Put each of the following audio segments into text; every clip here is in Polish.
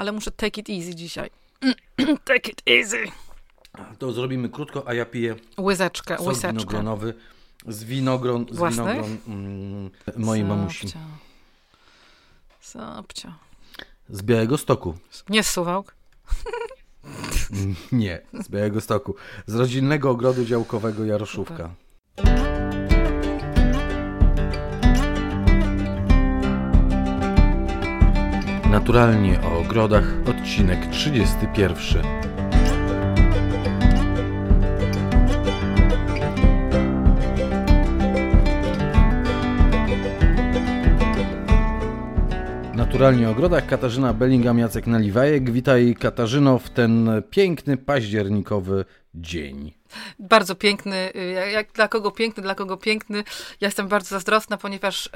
ale muszę take it easy dzisiaj. take it easy. To zrobimy krótko, a ja piję Łyzeczkę, sok łyseczkę. winogronowy z winogron, z Własnych? winogron mm, mojej mamusi. Zapcia. Zapcia. Z Białego Stoku. Nie z Suwałk. Nie, z Białego Stoku. Z rodzinnego ogrodu działkowego Jaroszówka. Naturalnie o ogrodach, odcinek 31. Naturalnie o ogrodach Katarzyna Bellingham, Jacek Naliwajek. Witaj Katarzyno w ten piękny październikowy dzień. Bardzo piękny, y, jak- dla kogo piękny, dla kogo piękny. Ja jestem bardzo zazdrosna, ponieważ e,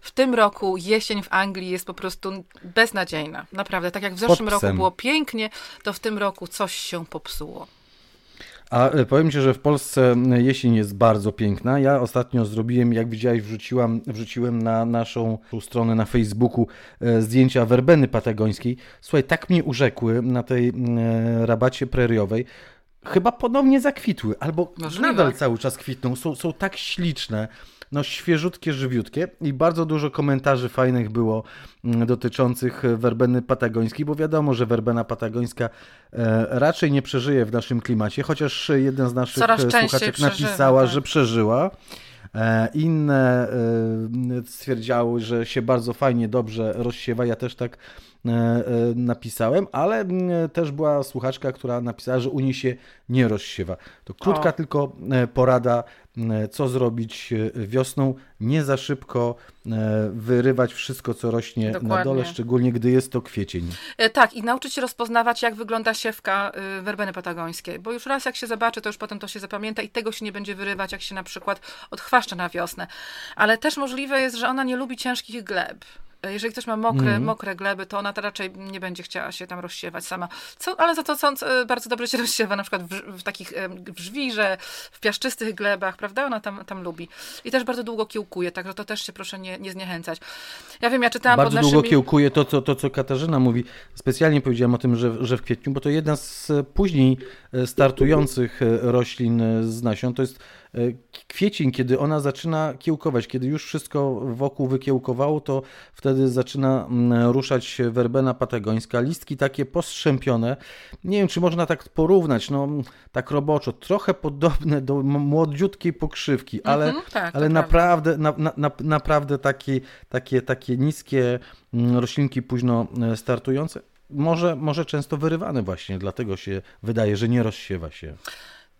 w tym roku jesień w Anglii jest po prostu beznadziejna. Naprawdę, tak jak w zeszłym roku było pięknie, to w tym roku coś się popsuło. A e, powiem Ci, że w Polsce jesień jest bardzo piękna. Ja ostatnio zrobiłem, jak widziałeś, wrzuciłam, wrzuciłem na naszą stronę na Facebooku e, zdjęcia werbeny patagońskiej. Słuchaj, tak mnie urzekły na tej e, rabacie preriowej. Chyba ponownie zakwitły, albo Możliwe. nadal cały czas kwitną. Są, są tak śliczne, no świeżutkie, żywiutkie i bardzo dużo komentarzy fajnych było mm, dotyczących e, werbeny patagońskiej, bo wiadomo, że werbena patagońska e, raczej nie przeżyje w naszym klimacie, chociaż jeden z naszych Coraz e, słuchaczek napisała, tak. że przeżyła. Inne stwierdziały, że się bardzo fajnie, dobrze rozsiewa. Ja też tak napisałem, ale mm, też była słuchaczka, która napisała, że u niej się nie rozsiewa. To krótka O. tylko porada, co zrobić e, wiosną. Nie za szybko e, wyrywać wszystko, co rośnie na Dokładnie. dole, szczególnie gdy jest to kwiecień. E, Tak, i nauczyć się rozpoznawać, jak wygląda siewka werbeny patagońskiej, bo już raz jak się zobaczy, to już potem to się zapamięta i tego się nie będzie wyrywać, jak się na przykład odchwaszcza na wiosnę. Ale też możliwe jest, że ona nie lubi ciężkich gleb. E, Jeżeli ktoś ma mokre, Mhm. mokre gleby, to ona to raczej nie będzie chciała się tam rozsiewać sama. Co, ale za to sąd e, bardzo dobrze się rozsiewa, na przykład w, w takich w żwirze, w piaszczystych glebach, prawda? Ona tam, tam lubi. I też bardzo długo kiełkuje, także to też się proszę nie, nie zniechęcać. Ja wiem, ja czytałam Bardzo pod naszymi... długo kiełkuje to co, to, co Katarzyna mówi. Specjalnie powiedziałem o tym, że, że w kwietniu, bo to jedna z później e, startujących roślin z nasion. To jest kwiecień, kiedy ona zaczyna kiełkować. Kiedy już wszystko wokół wykiełkowało, to wtedy zaczyna mm, ruszać werbena patagońska. Listki takie postrzępione. Nie wiem, czy można tak porównać, no tak roboczo. Trochę podobne do młodziutkiej pokrzywki, ale, Mhm, tak, ale naprawdę, na, na, na, naprawdę takie, takie, takie niskie mm, roślinki późno e, startujące. Może, może często wyrywane właśnie, dlatego się wydaje, że nie rozsiewa się.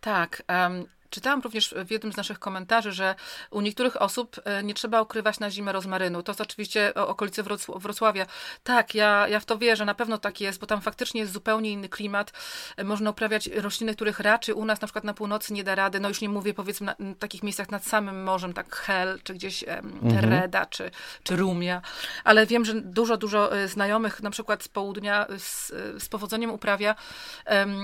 Tak. Czytałam również w jednym z naszych komentarzy, że u niektórych osób e, nie trzeba ukrywać na zimę rozmarynu. To jest oczywiście okolice Wroc- Wrocławia. Tak, ja, ja w to wierzę, na pewno tak jest, bo tam faktycznie jest zupełnie inny klimat. E, Można uprawiać rośliny, których raczej u nas na przykład na północy nie da rady. No już nie mówię powiedzmy na, na takich miejscach nad samym morzem, tak Hel, czy gdzieś em, Reda, czy, czy Rumia. Ale wiem, że dużo, dużo e, znajomych na przykład z południa z, z powodzeniem uprawia em,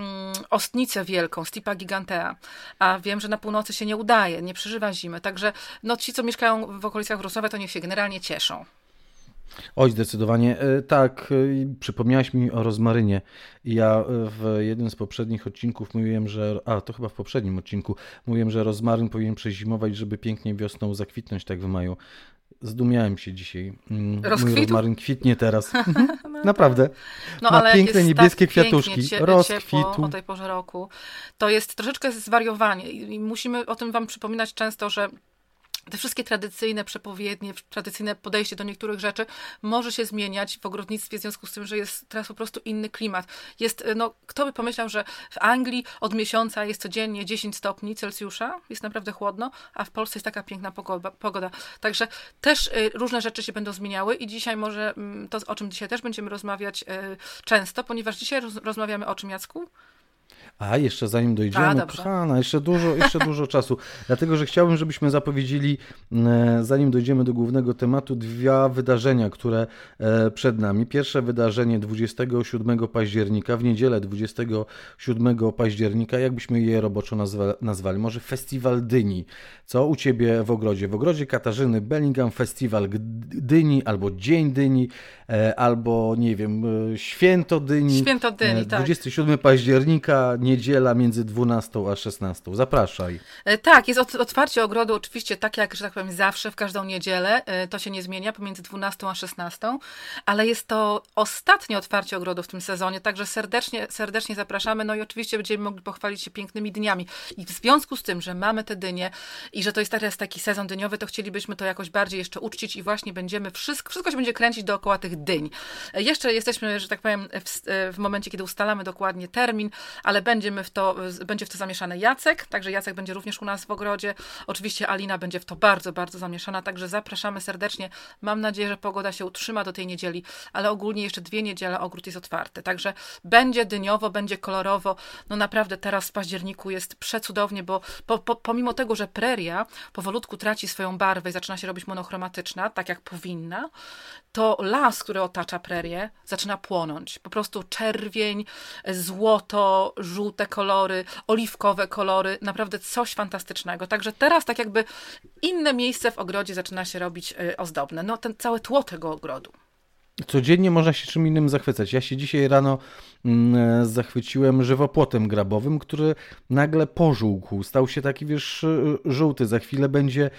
ostnicę wielką, Stipa gigantea. A wiem, że na północy się nie udaje, nie przeżywa zimy. Także no, ci, co mieszkają w okolicach Wrocławia, to niech się generalnie cieszą. Oj, zdecydowanie. E, Tak, e, i przypomniałaś mi o rozmarynie. Ja e, w jednym z poprzednich odcinków mówiłem, że. A, to chyba w poprzednim odcinku. Mówiłem, że rozmaryn powinien przezimować, żeby pięknie wiosną zakwitnąć, tak w maju. Zdumiałem się dzisiaj. Mm, Mój Rozkwitł? rozmaryn kwitnie teraz. Mhm, Naprawdę. No, Ma ale piękne jest niebieskie tak kwiatuszki. cie- Rozkwitł. o tej porze roku. To jest troszeczkę zwariowanie i musimy o tym wam przypominać często, że te wszystkie tradycyjne przepowiednie, tradycyjne podejście do niektórych rzeczy może się zmieniać w ogrodnictwie w związku z tym, że jest teraz po prostu inny klimat. Jest, no, kto by pomyślał, że w Anglii od miesiąca jest codziennie 10 stopni Celsjusza, jest naprawdę chłodno, a w Polsce jest taka piękna pogoda. Także też y, różne rzeczy się będą zmieniały i dzisiaj może mm, to, o czym dzisiaj też będziemy rozmawiać y, często, ponieważ dzisiaj roz, rozmawiamy o czym, Jacku? A, jeszcze zanim dojdziemy, A, dobrze. kochana, jeszcze dużo, jeszcze dużo czasu. Dlatego, że chciałbym, żebyśmy zapowiedzieli, e, zanim dojdziemy do głównego tematu, dwa wydarzenia, które e, przed nami. Pierwsze wydarzenie 27 października, w niedzielę 27 października, jakbyśmy je roboczo nazwa, nazwali, może Festiwal Dyni. Co u Ciebie w ogrodzie? W ogrodzie Katarzyny Bellingham Festiwal Dyni, albo Dzień Dyni, e, albo nie wiem, Święto Dyni. Święto Dyni, 27 tak. października, niedziela między 12 a 16. Zapraszaj. E, tak, jest otwarcie ogrodu oczywiście tak jak, że tak powiem, zawsze w każdą niedzielę. E, to się nie zmienia pomiędzy 12 a 16, ale jest to ostatnie otwarcie ogrodu w tym sezonie, także serdecznie, serdecznie zapraszamy. No i oczywiście będziemy mogli pochwalić się pięknymi dniami. I w związku z tym, że mamy te dynie i że to jest teraz taki sezon dyniowy, to chcielibyśmy to jakoś bardziej jeszcze uczcić i właśnie będziemy, wszystko, wszystko się będzie kręcić dookoła tych dyń. E, jeszcze jesteśmy, że tak powiem, w, w momencie, kiedy ustalamy dokładnie termin, ale będziemy w to, będzie w to zamieszany Jacek, także Jacek będzie również u nas w ogrodzie. Oczywiście Alina będzie w to bardzo, bardzo zamieszana, także zapraszamy serdecznie. Mam nadzieję, że pogoda się utrzyma do tej niedzieli, ale ogólnie jeszcze dwie niedziele ogród jest otwarty, także będzie dyniowo, będzie kolorowo. No naprawdę teraz w październiku jest przecudownie, bo po, po, pomimo tego, że preria powolutku traci swoją barwę i zaczyna się robić monochromatyczna, tak jak powinna, to las, który otacza prerię, zaczyna płonąć. Po prostu czerwień, złoto, żółte kolory, oliwkowe kolory, naprawdę coś fantastycznego. Także teraz tak jakby inne miejsce w ogrodzie zaczyna się robić y, ozdobne. No ten całe tło tego ogrodu. Codziennie można się czym innym zachwycać. Ja się dzisiaj rano zachwyciłem żywopłotem grabowym, który nagle pożółkł. Stał się taki, wiesz, żółty. Za chwilę będzie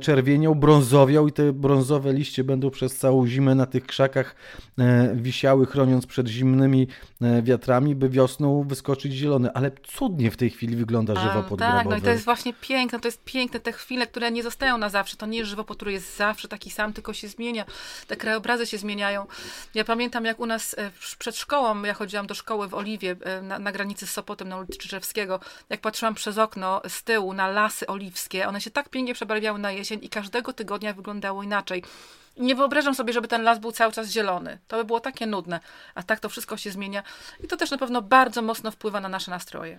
czerwieniał, brązowiał i te brązowe liście będą przez całą zimę na tych krzakach e, wisiały, chroniąc przed zimnymi e, wiatrami, by wiosną wyskoczyć zielony. Ale cudnie w tej chwili wygląda żywopłot tak, grabowy. no i to jest właśnie piękne, to jest piękne, te chwile, które nie zostają na zawsze. To nie jest żywopłot, który jest zawsze taki sam, tylko się zmienia. Te krajobrazy się zmieniają. Ja pamiętam, jak u nas e, przed szkołą, ja chodziłam do szkoły w Oliwie, e, na, na granicy z Sopotem, na ulicy Czyżewskiego, jak patrzyłam przez okno z tyłu na lasy oliwskie, one się tak pięknie przebarwiały na jesień i każdego tygodnia wyglądało inaczej. Nie wyobrażam sobie, żeby ten las był cały czas zielony. To by było takie nudne. A tak to wszystko się zmienia i to też na pewno bardzo mocno wpływa na nasze nastroje.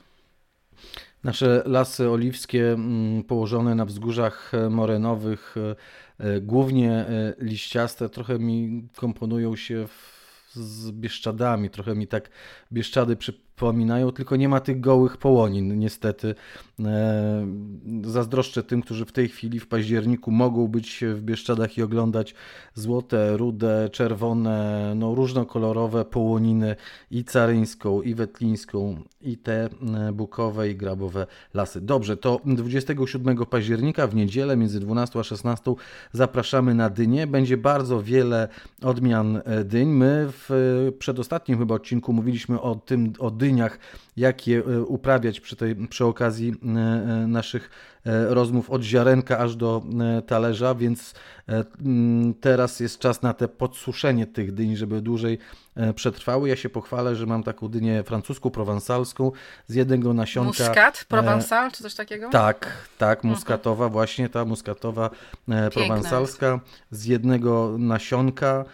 Nasze lasy oliwskie mm, położone na wzgórzach e, morenowych E, głównie liściaste, trochę mi komponują się z Bieszczadami, trochę mi tak Bieszczady przypominają, tylko nie ma tych gołych połonin, niestety. E, zazdroszczę tym, którzy w tej chwili w październiku mogą być w Bieszczadach i oglądać złote, rude, czerwone, no różnokolorowe połoniny i caryńską, i wetlińską, i te bukowe i grabowe lasy. Dobrze, to 27 października w niedzielę między 12 a 16 zapraszamy na dynie. Będzie bardzo wiele odmian dyń. My w przedostatnim chyba odcinku mówiliśmy o tym, o dyniach, jak je e, uprawiać przy, tej, przy okazji e, e, naszych rozmów od ziarenka aż do talerza, więc teraz jest czas na te podsuszenie tych dyń, żeby dłużej przetrwały. Ja się pochwalę, że mam taką dynię francuską, prowansalską z jednego nasionka. Muskat, prowansal czy coś takiego? Tak, tak, mhm. muskatowa, właśnie ta muskatowa prowansalska z jednego nasionka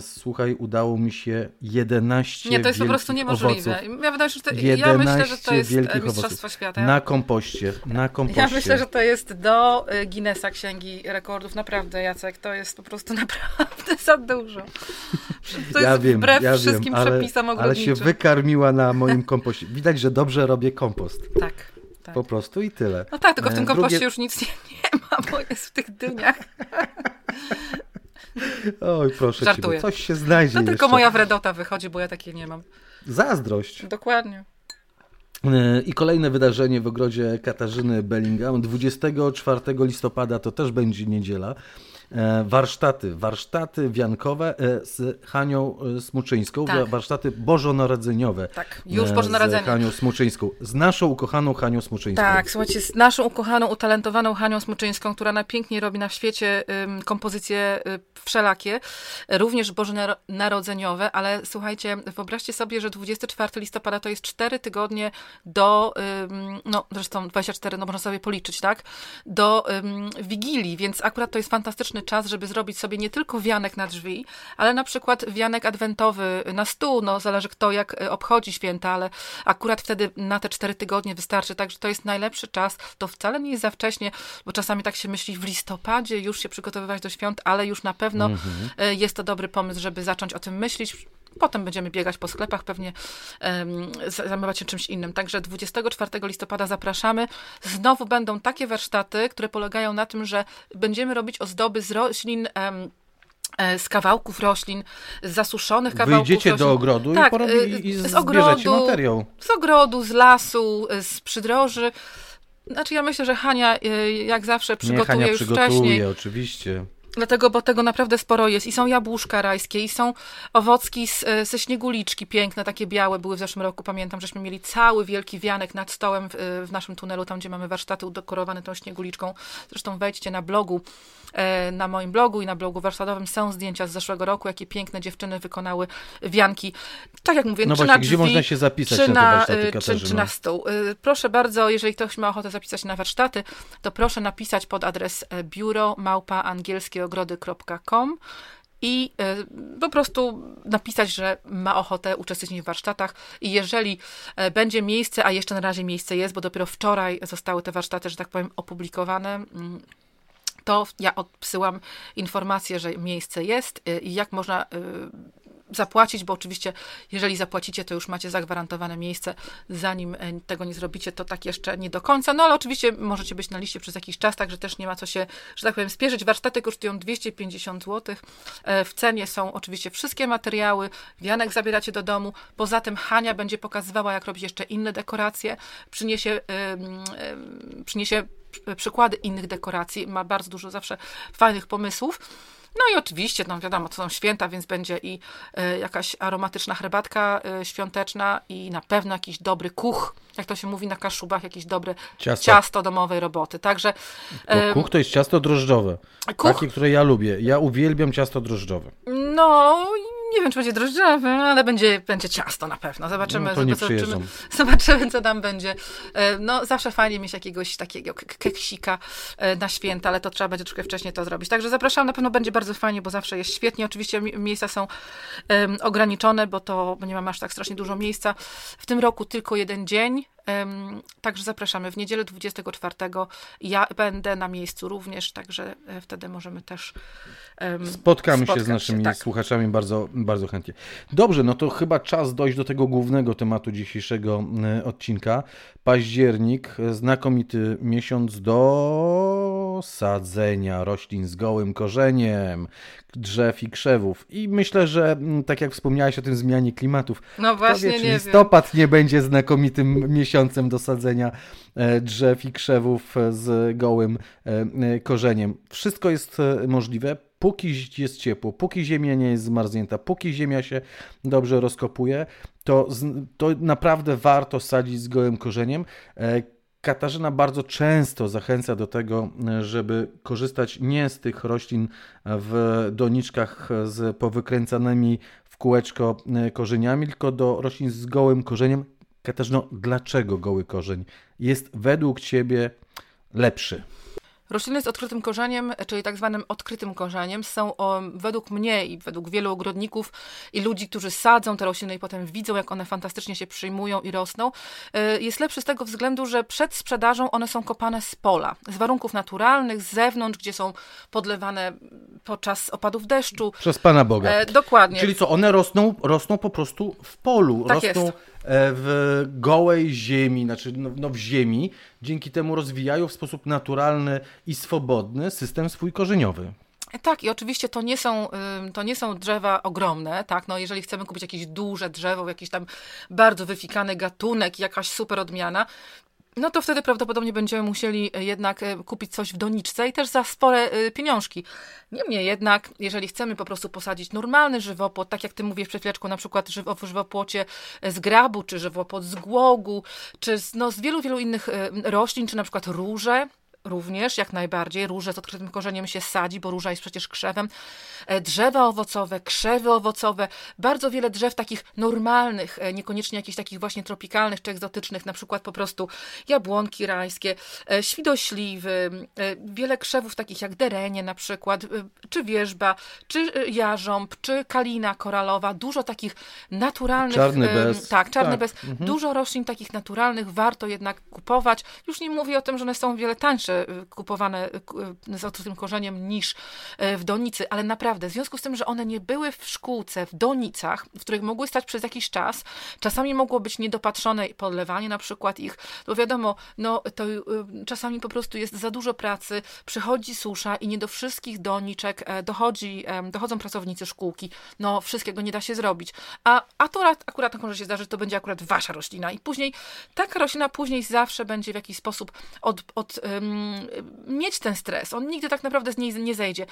słuchaj, udało mi się 11 Nie, to jest po prostu niemożliwe. Ja, wydaje, że to, ja myślę, że to jest e, Mistrzostwo Świata. Na kompoście, na kompoście. Ja myślę, że to jest do e, Guinnessa Księgi Rekordów. Naprawdę, Jacek, to jest po prostu naprawdę za dużo. To ja jest wiem, wbrew ja wszystkim wiem, ale, przepisom ogrodniczym. Ale się wykarmiła na moim kompoście. Widać, że dobrze robię kompost. Tak. Tak. Po prostu i tyle. No tak, tylko w tym kompoście Drugie... już nic nie, nie ma, bo jest w tych dyniach. Oj, proszę Żartuję. cię, coś się znajdzie No tylko moja wredota wychodzi, bo ja takiej nie mam. Zazdrość. Dokładnie. E, I kolejne wydarzenie w ogrodzie Katarzyny Bellingham 24 listopada to też będzie niedziela. E, warsztaty, warsztaty wiankowe e, z Hanią e, Smuczyńską, tak. warsztaty bożonarodzeniowe. Tak, już Bożonarodzenie. Z Hanią Smuczyńską, z naszą ukochaną Hanią Smuczyńską. Tak, słuchajcie, z naszą ukochaną, utalentowaną Hanią Smuczyńską, która najpiękniej robi na świecie kompozycje um, wszelakie, również bożonarodzeniowe, ale słuchajcie, wyobraźcie sobie, że 24 listopada to jest 4 tygodnie do, no zresztą 24, no można sobie policzyć, tak, do Wigilii, więc akurat to jest fantastyczne fantastyczny czas, żeby zrobić sobie nie tylko wianek na drzwi, ale na przykład wianek adwentowy na stół, no zależy kto jak e, obchodzi święta, ale akurat wtedy na te cztery tygodnie wystarczy, także to jest najlepszy czas. To wcale nie jest za wcześnie, bo czasami tak się myśli w listopadzie już się przygotowywać do świąt, ale już na pewno mhm. jest to dobry pomysł, żeby zacząć o tym myśleć. Potem będziemy biegać po sklepach, pewnie um, zajmować się czymś innym. Także 24 listopada zapraszamy. Znowu będą takie warsztaty, które polegają na tym, że będziemy robić ozdoby z roślin. Um, z kawałków roślin, z zasuszonych kawałków Wyjdziecie roślin. do ogrodu tak, i, porobi, i z ogrodu, materiał. Z ogrodu, z lasu, z przydroży. Znaczy ja myślę, że Hania jak zawsze przygotuje Nie, Hania już przygotuje, wcześniej. oczywiście. Dlatego, bo tego naprawdę sporo jest. I są jabłuszka rajskie, i są owocki z, e, ze śnieguliczki piękne, takie białe były w zeszłym roku. Pamiętam, żeśmy mieli cały wielki wianek nad stołem w, w naszym tunelu, tam gdzie mamy warsztaty udekorowane tą śnieguliczką. Zresztą wejdźcie na blogu, e, na moim blogu i na blogu warsztatowym są zdjęcia z zeszłego roku, jakie piękne dziewczyny wykonały wianki. Tak jak mówię, no czy właśnie, na gdzie drzwi, można się zapisać czy na, na, e, czy, czy na stół. Proszę bardzo, jeżeli ktoś ma ochotę zapisać się na warsztaty, to proszę napisać pod adres biuro małpa angielskie ogrody.com i y, po prostu napisać, że ma ochotę uczestniczyć w warsztatach. I jeżeli y, będzie miejsce, a jeszcze na razie miejsce jest, bo dopiero wczoraj zostały te warsztaty, że tak powiem, opublikowane, mm, to ja odsyłam informację, że miejsce jest y, i jak można zapłacić, bo oczywiście, jeżeli zapłacicie, to już macie zagwarantowane miejsce. Zanim e, tego nie zrobicie, to tak jeszcze nie do końca. No ale oczywiście możecie być na liście przez jakiś czas, także też nie ma co się, że tak powiem, spieszyć. Warsztaty kosztują 250 zł. E, w cenie są oczywiście wszystkie materiały. Wianek zabieracie do domu. Poza tym Hania będzie pokazywała, jak robić jeszcze inne dekoracje. Przyniesie, przyniesie przykłady innych dekoracji. Ma bardzo dużo zawsze fajnych pomysłów. No i oczywiście, no wiadomo, to są święta, więc będzie i y, jakaś aromatyczna herbatka y, świąteczna i na pewno jakiś dobry kuch, jak to się mówi na kaszubach, jakieś dobre ciasto, ciasto domowej roboty. Także... Y, kuch to jest ciasto drożdżowe. Kuch... Takie, które ja lubię. Ja uwielbiam ciasto drożdżowe. No, nie wiem, czy będzie drożdżowy, ale będzie, będzie ciasto na pewno. Zobaczymy, no to nie zobaczymy, zobaczymy, co tam będzie. E, no, zawsze fajnie mieć jakiegoś takiego keksika e, na święta, ale to trzeba będzie troszkę wcześniej to zrobić. Także zapraszam, na pewno będzie bardzo fajnie, bo zawsze jest świetnie. Oczywiście miejsca są um, ograniczone, bo to bo nie mam aż tak strasznie dużo miejsca. W tym roku tylko jeden dzień, Także zapraszamy w niedzielę 24. Ja będę na miejscu również, także e, wtedy możemy też. Spotkamy się z naszymi tak. słuchaczami bardzo, bardzo chętnie. Dobrze, no to chyba czas dojść do tego głównego tematu dzisiejszego e, odcinka. Październik, znakomity miesiąc do sadzenia roślin z gołym korzeniem, drzew i krzewów. I myślę, że mm, tak jak wspomniałeś o tym zmianie klimatów, no właśnie, wie, czy nie listopad wiem. nie będzie znakomitym miesiącem do sadzenia e, drzew i krzewów e, z gołym e, korzeniem. Wszystko jest możliwe, póki jest ciepło, póki ziemia nie jest zmarznięta, póki ziemia się dobrze rozkopuje, to, to naprawdę warto sadzić z gołym korzeniem. Katarzyna bardzo często zachęca do tego, żeby korzystać nie z tych roślin w doniczkach z powykręcanymi w kółeczko korzeniami, tylko do roślin z gołym korzeniem. Katarzyno, dlaczego goły korzeń jest według Ciebie lepszy? Rośliny z odkrytym korzeniem, czyli tak zwanym odkrytym korzeniem, są o, według mnie i według wielu ogrodników i ludzi, którzy sadzą te rośliny i potem widzą, jak one fantastycznie się przyjmują i rosną, y, jest lepszy z tego względu, że przed sprzedażą one są kopane z pola, z warunków naturalnych, z zewnątrz, gdzie są podlewane podczas opadów deszczu. Przez Pana Boga. E, dokładnie. Czyli co, one rosną, rosną po prostu w polu, tak rosną jest. E, w gołej ziemi, znaczy no, no w ziemi, dzięki temu rozwijają w sposób naturalny i swobodny system swój korzeniowy. Tak, i oczywiście to nie są, to nie są drzewa ogromne, tak, no jeżeli chcemy kupić jakieś duże drzewo, jakiś tam bardzo wyfikany gatunek, jakaś super odmiana, no to wtedy prawdopodobnie będziemy musieli e, jednak e, kupić coś w doniczce i też za spore e, pieniążki. Niemniej jednak, jeżeli chcemy po prostu posadzić normalny żywopłot, tak jak ty mówisz przed chwileczką, na przykład w żywopłocie z grabu, czy żywopłot z głogu, czy z, no, z wielu, wielu innych roślin, czy na przykład róże, również, jak najbardziej. Róże z odkrytym korzeniem się sadzi, bo róża jest przecież krzewem. E, drzewa owocowe, krzewy owocowe, bardzo wiele drzew takich normalnych, e, niekoniecznie jakichś takich właśnie tropikalnych czy egzotycznych, na przykład po prostu jabłonki rajskie, e, świdośliwy, wiele krzewów takich jak derenie na przykład, czy wierzba, czy jarząb, czy kalina koralowa, dużo takich naturalnych... Czarny bez. Tak, czarny tak. bez. Mhm. Dużo roślin takich naturalnych warto jednak kupować. Już nie mówię o tym, że one są wiele tańsze kupowane z odkrytym korzeniem niż w donicy, ale naprawdę w związku z tym, że one nie były w szkółce, w donicach, w których mogły stać przez jakiś czas, czasami mogło być niedopatrzone podlewanie na przykład ich, bo wiadomo, no to y, czasami po prostu jest za dużo pracy, przychodzi susza i nie do wszystkich doniczek e, dochodzi, dochodzą pracownicy szkółki, no wszystkiego nie da się zrobić. A, a to akurat może się zdarzyć, to będzie akurat wasza roślina i później taka roślina później zawsze będzie w jakiś sposób od, od um, mieć ten stres. On nigdy tak naprawdę z niej nie zejdzie.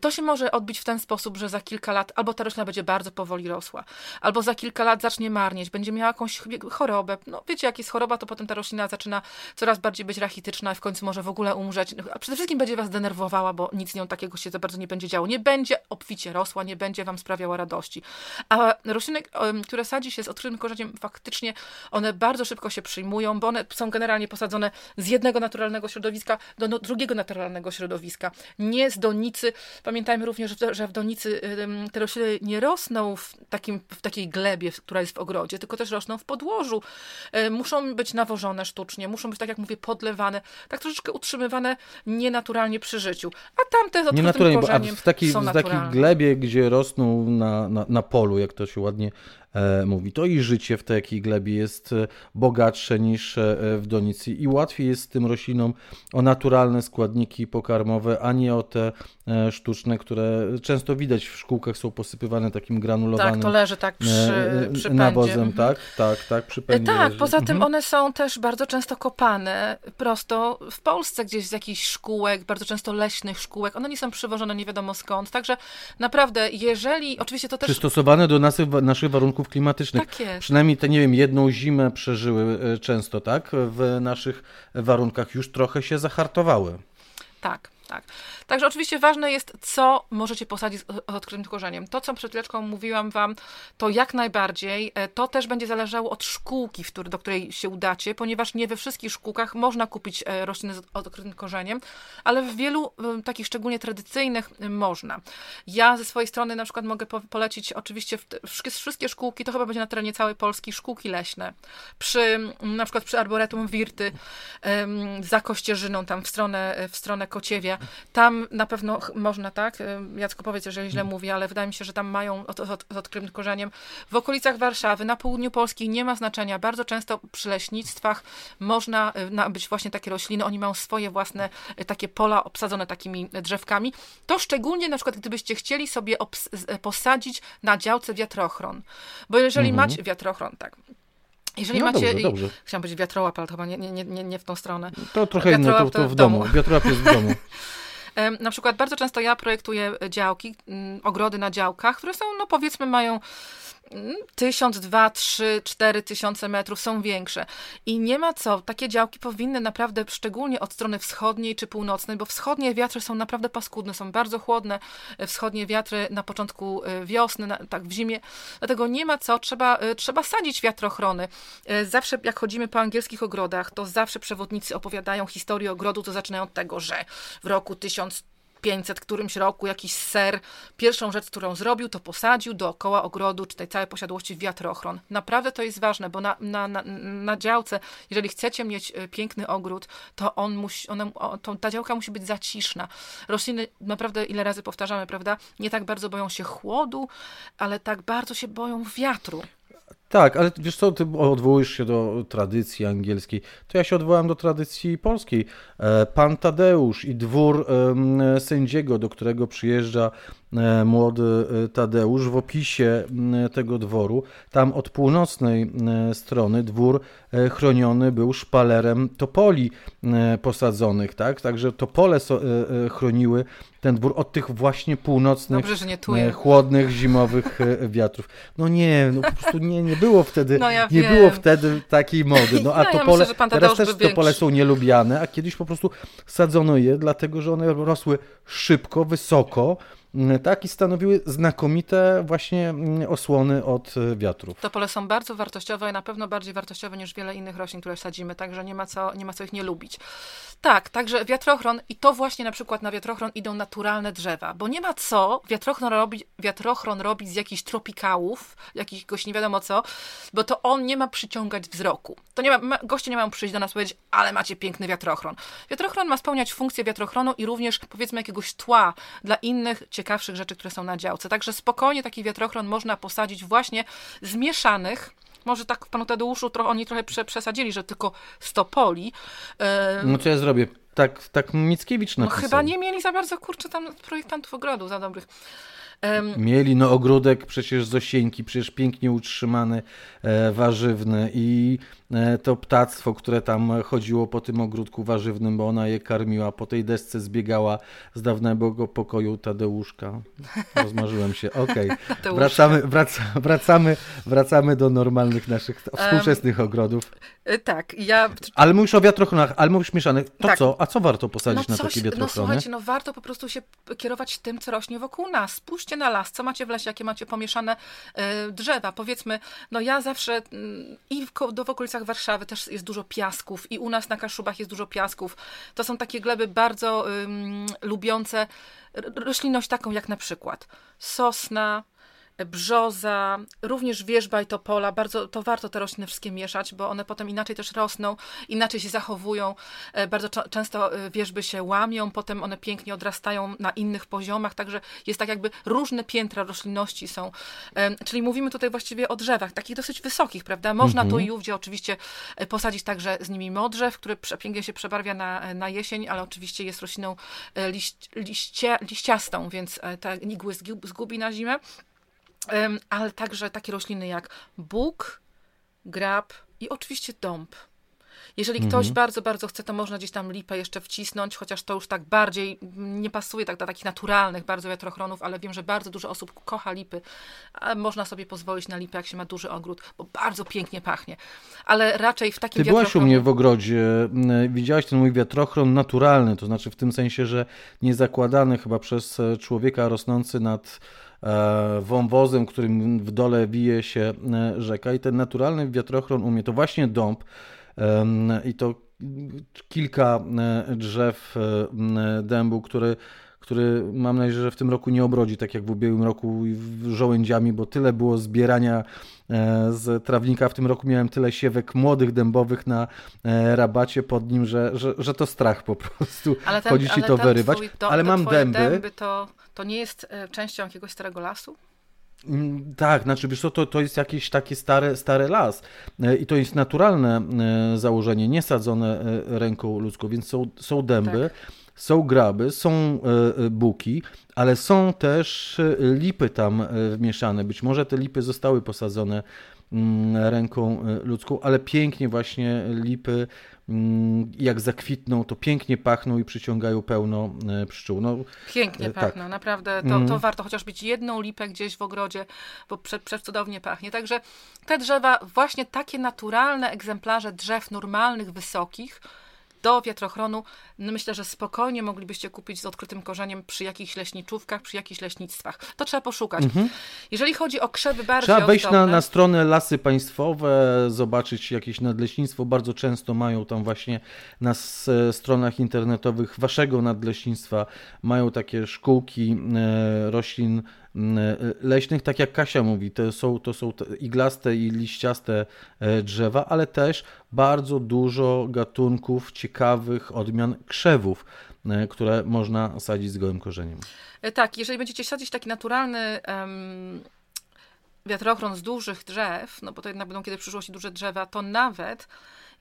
To się może odbić w ten sposób, że za kilka lat albo ta roślina będzie bardzo powoli rosła, albo za kilka lat zacznie marnieć, będzie miała jakąś chorobę. No wiecie, jak jest choroba, to potem ta roślina zaczyna coraz bardziej być rachityczna i w końcu może w ogóle umrzeć. A przede wszystkim będzie was denerwowała, bo nic nią takiego się za bardzo nie będzie działo. Nie będzie obficie rosła, nie będzie wam sprawiała radości. A rośliny, które sadzi się z odkrytym korzeniem, faktycznie one bardzo szybko się przyjmują, bo one są generalnie posadzone z jednego naturalnego środowiska do no, drugiego naturalnego środowiska. Nie z donicy. Pamiętajmy również, że w donicy te rośliny nie rosną w, takim, w takiej glebie, która jest w ogrodzie, tylko też rosną w podłożu. E, muszą być nawożone sztucznie, muszą być, tak jak mówię, podlewane, tak troszeczkę utrzymywane nienaturalnie przy życiu. A tamte z Nienaturalnie, bo a w takiej, w takiej glebie, gdzie rosną na, na, na polu, jak to się ładnie mówi. To i życie w takiej glebie jest e, bogatsze niż e, w donicy i łatwiej jest tym roślinom o naturalne składniki pokarmowe, a nie o te sztuczne, które często widać w szkółkach są posypywane takim granulowanym Tak, to leży tak przy, przy nawozem, mhm. tak, tak, tak, przy pędzie Tak, leży. poza tym mhm. one są też bardzo często kopane prosto w Polsce gdzieś z jakichś szkółek, bardzo często leśnych szkółek. One nie są przywożone nie wiadomo skąd, także naprawdę, jeżeli, oczywiście to też... Przystosowane do naszych, naszych warunków klimatycznych. Tak jest. Przynajmniej te, nie wiem, jedną zimę przeżyły e, często, tak? W naszych warunkach już trochę się zahartowały. Tak, tak. Także oczywiście ważne jest, co możecie posadzić z odkrytym korzeniem. To, co przed chwileczką mówiłam Wam, to jak najbardziej, e, to też będzie zależało od szkółki, do której się udacie, ponieważ nie we wszystkich szkółkach można kupić e, rośliny z odkrytym korzeniem, ale w wielu takich szczególnie tradycyjnych można. Ja ze swojej strony na przykład mogę polecić oczywiście wszystkie szkółki, to chyba będzie na terenie całej Polski, szkółki leśne. Przy, na przykład przy Arboretum Wirty, za Kościerzyną, tam w stronę, w stronę Kociewia, tam na pewno można, tak? Y, Jacku, powiedz, jeżeli źle mm. mówię, ale wydaje mi się, że tam mają od, od, z odkrytym korzeniem. W okolicach Warszawy, na południu Polski nie ma znaczenia. Bardzo często przy leśnictwach można y, nabyć właśnie takie rośliny. Oni mają swoje własne y, takie pola obsadzone takimi drzewkami. To szczególnie na przykład, gdybyście chcieli sobie posadzić na działce wiatrochron. Bo jeżeli mhm. macie wiatrochron, tak, jeżeli no macie. Dobrze, dobrze. Chciałam powiedzieć wiatrołap, ale chyba nie, nie, nie, nie w tą stronę. To trochę inne, to, to w, domu. domu. Wiatrołap jest w domu. Na przykład bardzo często ja projektuję działki, mm, ogrody na działkach, które są, no powiedzmy, mają tysiąc, dwa, trzy, cztery tysiące metrów są większe. I nie ma co, takie działki powinny naprawdę, szczególnie od strony wschodniej czy północnej, bo wschodnie wiatry są naprawdę paskudne, są bardzo chłodne, e, wschodnie wiatry na początku e, wiosny, na, tak w zimie, dlatego nie ma co, trzeba, e, trzeba sadzić wiatrochrony. Zawsze jak chodzimy po angielskich ogrodach, to zawsze przewodnicy opowiadają historię ogrodu, to zaczynają od tego, że w roku 1000 500 którymś roku jakiś ser, pierwszą rzecz, którą zrobił, to posadził dookoła ogrodu, czy tej całej posiadłości wiatrochron. Naprawdę to jest ważne, bo na, na, na, na działce, jeżeli chcecie mieć e, piękny ogród, to on musi, ona, to, ta działka musi być zaciszna. Rośliny, naprawdę ile razy powtarzamy, prawda, nie tak bardzo boją się chłodu, ale tak bardzo się boją wiatru. Tak, ale wiesz co, ty odwołujesz się do tradycji angielskiej, to ja się odwołam do tradycji polskiej. E, pan Tadeusz i dwór sędziego, do którego przyjeżdża młody Tadeusz w opisie tego dworu. Tam od północnej strony dwór chroniony był szpalerem topoli posadzonych, tak? Także topole chroniły ten dwór od tych właśnie północnych, Dobrze, chłodnych, zimowych wiatrów. No nie, no po prostu nie, nie było wtedy, no ja nie wiem. było wtedy takiej mody. No a No, ja topole, myślę, teraz też większy. topole są nielubiane, a kiedyś po prostu sadzono je, dlatego że one rosły szybko, wysoko, tak, i stanowiły znakomite właśnie mm, osłony od e, wiatrów. Topole są bardzo wartościowe i na pewno bardziej wartościowe niż wiele innych roślin, które sadzimy, także nie ma co, nie ma co ich nie lubić. Tak, także wiatrochron i to właśnie na przykład na wiatrochron idą naturalne drzewa, bo nie ma co wiatrochron robić, wiatrochron robić z jakichś tropikałów, jakiegoś nie wiadomo co, bo to on nie ma przyciągać wzroku. To nie ma, goście nie mają przyjść do nas powiedzieć, ale macie piękny wiatrochron. Wiatrochron ma spełniać funkcję wiatrochronu i również powiedzmy jakiegoś tła dla innych ciekawszych rzeczy, które są na działce. Także spokojnie taki wiatrochron można posadzić właśnie zmieszanych może tak w panu Tadeuszu trochę, oni trochę prze, przesadzili, że tylko 100 poli. Yy, No co ja zrobię? Tak, tak Mickiewicz no napisał. chyba nie mieli za bardzo, kurczę, tam projektantów ogrodu za dobrych. Mieli no ogródek przecież z osieńki, przecież pięknie utrzymany, e, warzywny i e, to ptactwo, które tam chodziło po tym ogródku warzywnym, bo ona je karmiła, po tej desce zbiegała z dawnego pokoju Tadeuszka. Rozmarzyłem się, okej. Tadeuszka. Wracamy, wraca, wracamy, wracamy do normalnych naszych współczesnych ogrodów. y, tak, ja... Ale mówisz o wiatrochronach, ale mówisz mieszanych. To Tak. co? A co warto posadzić No, na coś, takie no wiatrochrony? słuchajcie, no warto po prostu się kierować tym, co rośnie wokół nas. Spójrzcie na las, co macie w lesie, jakie macie pomieszane e, drzewa. Powiedzmy, no ja zawsze mm, i do w okolicach Warszawy też jest dużo piasków i u nas na Kaszubach jest dużo piasków. To są takie gleby bardzo lubiące roślinność taką jak na przykład sosna, brzoza, również wierzba i topola. Bardzo, to warto te rośliny wszystkie mieszać, bo one potem inaczej też rosną, inaczej się zachowują. E, Bardzo często e, wierzby się łamią, potem one pięknie odrastają na innych poziomach, także jest tak jakby różne piętra roślinności są. Em, Czyli mówimy tutaj właściwie o drzewach, takich dosyć wysokich, prawda? Można tu i ówdzie oczywiście e, posadzić także z nimi modrzew, który przepięknie się przebarwia na, na jesień, ale oczywiście jest rośliną e, liść, liście, liściastą, więc e, te igły zgu- zgubi na zimę. Ale także takie rośliny jak bóg, grab i oczywiście dąb. Jeżeli ktoś bardzo, bardzo chce, to można gdzieś tam lipę jeszcze wcisnąć, chociaż to już tak bardziej mm, nie pasuje tak do takich naturalnych bardzo wiatrochronów, ale wiem, że bardzo dużo osób kocha lipy. A można sobie pozwolić na lipę, jak się ma duży ogród, bo bardzo pięknie pachnie. Ale raczej w takim Ty byłaś u mnie w ogrodzie, m, widziałaś ten mój wiatrochron naturalny, to znaczy w tym sensie, że nie zakładany chyba przez e, człowieka rosnący nad wąwozem, którym w dole wije się e, rzeka. I ten naturalny wiatrochron u mnie to właśnie dąb i to kilka e, drzew e, dębu, który który mam nadzieję, że w tym roku nie obrodzi, tak jak w ubiegłym roku żołędziami, bo tyle było zbierania e, z trawnika. W tym roku miałem tyle siewek młodych dębowych na e, rabacie pod nim, że, że, że to strach po prostu ale ten, chodzić i ale to ten wyrywać. Twój, do, ale mam dęby. dęby to, to nie jest e, częścią jakiegoś starego lasu? Mm, Tak, znaczy wiesz co, to, to jest jakieś takie stare, stare las E, i to jest naturalne e, założenie, nie sadzone e, ręką ludzką, więc są, są dęby, są graby, są e, e, buki, ale są też e, lipy tam wmieszane. Być może te lipy zostały posadzone mm, ręką ludzką, ale pięknie właśnie lipy mm, jak zakwitną, to pięknie pachną i przyciągają pełno pszczół. No, Pięknie tak. pachną, naprawdę. To, Mhm. to warto chociaż mieć jedną lipę gdzieś w ogrodzie, bo prze, przecudownie pachnie. Także te drzewa, właśnie takie naturalne egzemplarze drzew normalnych, wysokich, do wiatrochronu, no myślę, że spokojnie moglibyście kupić z odkrytym korzeniem przy jakichś leśniczówkach, przy jakichś leśnictwach. To trzeba poszukać. Jeżeli chodzi o krzewy bardziej Mhm. Trzeba wejść na, na stronę Lasy Państwowe, zobaczyć jakieś nadleśnictwo. Bardzo często mają tam właśnie na s- stronach internetowych waszego nadleśnictwa mają takie szkółki e, roślin e, leśnych, tak jak Kasia mówi, to są, to są te iglaste i liściaste e, drzewa, ale też bardzo dużo gatunków ciekawych odmian krzewów, e, które można sadzić z gołym korzeniem. E, Tak, jeżeli będziecie sadzić taki naturalny em, wiatrochron z dużych drzew, no bo to jednak będą kiedy w przyszłości duże drzewa, to nawet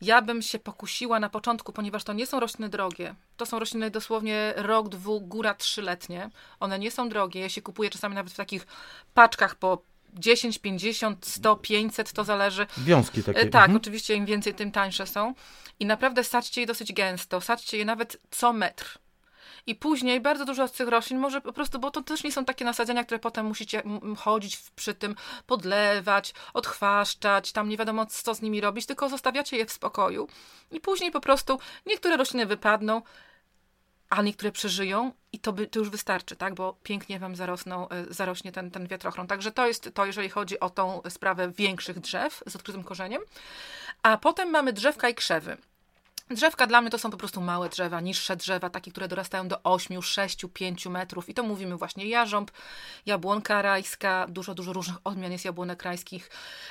ja bym się pokusiła na początku, ponieważ to nie są rośliny drogie. To są rośliny dosłownie rok, dwu, góra trzyletnie. One nie są drogie. Ja się kupuję czasami nawet w takich paczkach po 10, 50, 100, 500, to zależy. Wiązki takie. E, tak, mhm. oczywiście im więcej, tym tańsze są. I naprawdę sadźcie je dosyć gęsto. Sadźcie je nawet co metr. I później bardzo dużo z tych roślin może po prostu, bo to też nie są takie nasadzenia, które potem musicie chodzić przy tym, podlewać, odchwaszczać, tam nie wiadomo co z nimi robić, tylko zostawiacie je w spokoju. I później po prostu niektóre rośliny wypadną, a niektóre przeżyją i to, by, to już wystarczy, tak? Bo pięknie wam zarosną, e, zarośnie ten, ten wiatrochron. Także to jest to, jeżeli chodzi o tą sprawę większych drzew z odkrytym korzeniem. A potem mamy drzewka i krzewy. Drzewka dla mnie to są po prostu małe drzewa, niższe drzewa, takie, które dorastają do 8, 6, 5 metrów. I to mówimy właśnie jarząb, jabłonka rajska, dużo, dużo różnych odmian jest jabłonek rajskich,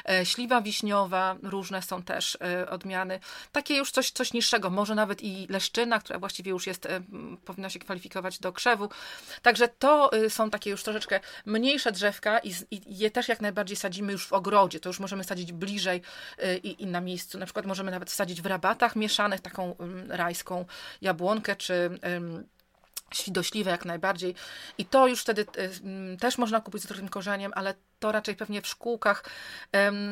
e, śliwa wiśniowa, różne są też e, odmiany. Takie już coś, coś niższego, może nawet i leszczyna, która właściwie już jest, e, powinna się kwalifikować do krzewu. Także to e, są takie już troszeczkę mniejsze drzewka i, i, je też jak najbardziej sadzimy już w ogrodzie. To już możemy sadzić bliżej e, i, i na miejscu. Na przykład możemy nawet sadzić w rabatach mieszanych, taką rajską jabłonkę, czy świdośliwe jak najbardziej. I to już wtedy też można kupić z drugim korzeniem, ale to raczej pewnie w szkółkach.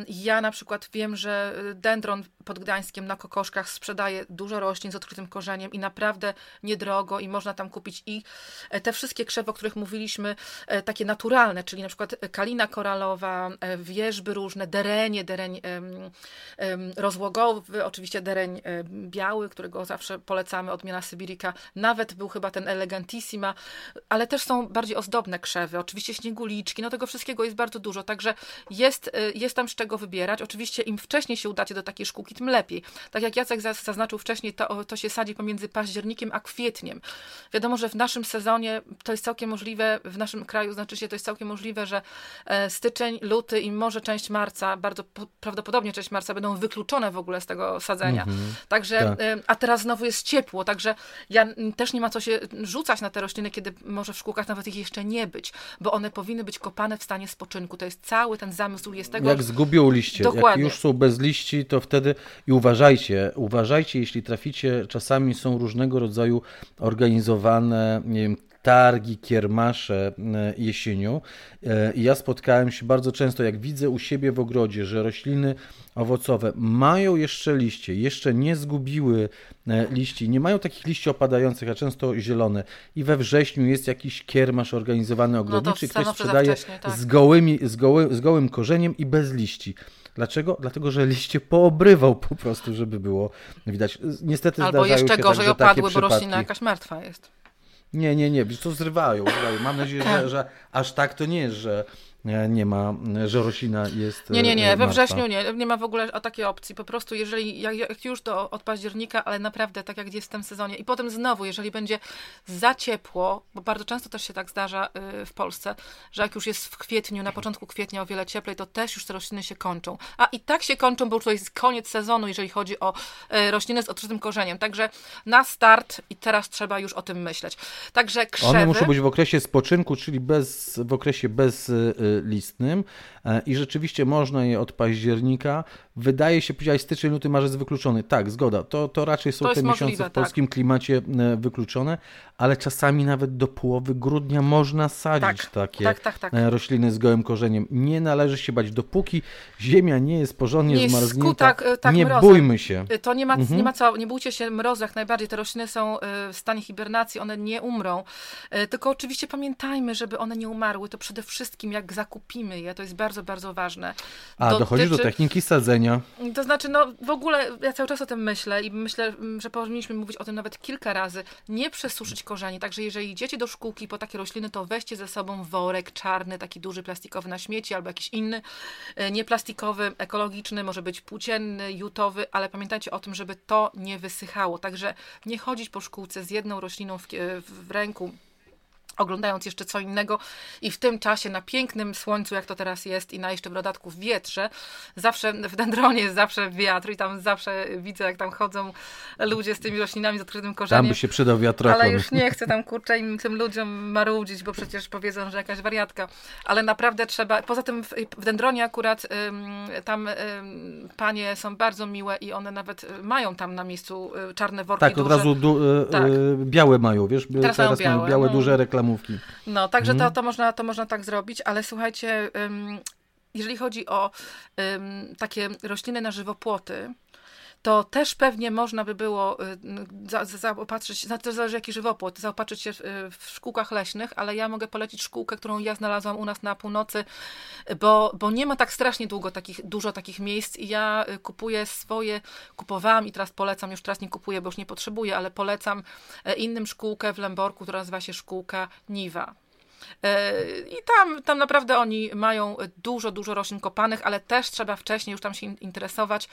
Ja na przykład wiem, że Dendron pod Gdańskiem na kokoszkach sprzedaje dużo roślin z odkrytym korzeniem i naprawdę niedrogo i można tam kupić i e, te wszystkie krzewy, o których mówiliśmy, e, takie naturalne, czyli na przykład kalina koralowa, e, wierzby różne, derenie, dereń rozłogowy, oczywiście dereń biały, którego zawsze polecamy, odmiana Sybirika, nawet był chyba ten elegantissima, ale też są bardziej ozdobne krzewy, oczywiście śnieguliczki, no tego wszystkiego jest bardzo bardzo dużo, także jest, y, jest tam z czego wybierać. Oczywiście im wcześniej się udacie do takiej szkółki, tym lepiej. Tak jak Jacek zaznaczył wcześniej, to, to się sadzi pomiędzy październikiem a kwietniem. Wiadomo, że w naszym sezonie to jest całkiem możliwe, w naszym kraju znaczy się to jest całkiem możliwe, że e, styczeń, luty i może część marca, bardzo prawdopodobnie część marca będą wykluczone w ogóle z tego sadzenia. Mhm. Także, tak. E, a teraz znowu jest ciepło, także ja też nie ma co się rzucać na te rośliny, kiedy może w szkółkach nawet ich jeszcze nie być, bo one powinny być kopane w stanie spoczynku to jest cały ten zamysł jest tego. Jak zgubią liście, Dokładnie. jak już są bez liści, to wtedy i uważajcie, uważajcie, jeśli traficie, czasami są różnego rodzaju organizowane, nie wiem, targi, kiermasze e, jesienią. E, I ja spotkałem się bardzo często, jak widzę u siebie w ogrodzie, że rośliny owocowe mają jeszcze liście, jeszcze nie zgubiły e, liści, nie mają takich liści opadających, a często zielone. I we wrześniu jest jakiś kiermasz organizowany ogrodniczy, no ktoś sprzedaje tak. z, gołymi, z, goły, z gołym korzeniem i bez liści. Dlaczego? Dlatego, że liście poobrywał po prostu, żeby było widać. Niestety Albo jeszcze tak, gorzej opadły, bo roślina jakaś martwa jest. Nie, nie, nie, to zrywają, zrywają. Mam nadzieję, że, że aż tak to nie jest, że nie ma, że roślina jest. Nie, nie, nie, e, we wrześniu nie, nie ma w ogóle o takiej opcji. Po prostu, jeżeli, jak, jak już do od października, ale naprawdę tak jak jest w tym sezonie, i potem znowu, jeżeli będzie za ciepło, bo bardzo często też się tak zdarza y, w Polsce, że jak już jest w kwietniu, na początku kwietnia o wiele cieplej, to też już te rośliny się kończą. A i tak się kończą, bo już to jest koniec sezonu, jeżeli chodzi o rośliny z odkrytym korzeniem. Także na start i teraz trzeba już o tym myśleć. Także krzewy... One muszą być w okresie spoczynku, czyli bez, w okresie bez listnym e, i rzeczywiście można je od października. Wydaje się, powiedziałeś styczeń, luty, marzec wykluczony. Tak, zgoda. To, to raczej są to te miesiące możliwe, w polskim tak. klimacie e, wykluczone, ale czasami nawet do połowy grudnia można sadzić tak, takie tak, tak, tak. E, rośliny z gołym korzeniem. Nie należy się bać, dopóki ziemia nie jest porządnie nie zmarznięta, tak, nie mrozem. bójmy się. To nie ma, mhm. nie ma co, nie bójcie się mrozu jak najbardziej. Te rośliny są w stanie hibernacji, one nie umrą. Tylko oczywiście pamiętajmy, żeby one nie umarły. To przede wszystkim jak za zakupimy je, to jest bardzo, bardzo ważne. A, Dotyczy... dochodzi do techniki sadzenia. To znaczy, no w ogóle ja cały czas o tym myślę i myślę, że powinniśmy mówić o tym nawet kilka razy. Nie przesuszyć korzeni, także jeżeli idziecie do szkółki po takie rośliny, to weźcie ze sobą worek czarny, taki duży plastikowy na śmieci albo jakiś inny, e, nieplastikowy, ekologiczny, może być płócienny, jutowy, ale pamiętajcie o tym, żeby to nie wysychało. Także nie chodzić po szkółce z jedną rośliną w, w ręku, oglądając jeszcze co innego i w tym czasie na pięknym słońcu, jak to teraz jest i na jeszcze w dodatku w wietrze, zawsze w dendronie jest zawsze wiatr i tam zawsze widzę, jak tam chodzą ludzie z tymi roślinami z odkrytym korzeniem. Tam by się przydał wiatrakon. Ale już nie chcę tam, kurczę, im, tym ludziom marudzić, bo przecież powiedzą, że jakaś wariatka. Ale naprawdę trzeba, poza tym w, w dendronie akurat tam panie są bardzo miłe i one nawet mają tam na miejscu y, czarne worki Tak, duże. od razu du, y, Tak. y, białe mają, wiesz? Teraz mają białe, białe no. duże reklamówki. No, także Mhm. to, to, można, to można tak zrobić, ale słuchajcie, jeżeli chodzi o takie rośliny na żywopłoty, to też pewnie można by było y, za, za, to zależy jaki żywopłot, zaopatrzyć się w, w szkółkach leśnych, ale ja mogę polecić szkółkę, którą ja znalazłam u nas na północy, bo, bo nie ma tak strasznie długo takich, dużo takich miejsc i ja y, kupuję swoje, kupowałam i teraz polecam, już teraz nie kupuję, bo już nie potrzebuję, ale polecam e, innym szkółkę w Lęborku, która nazywa się szkółka Niwa. E, I tam, tam naprawdę oni mają dużo, dużo roślin kopanych, ale też trzeba wcześniej już tam się in- interesować.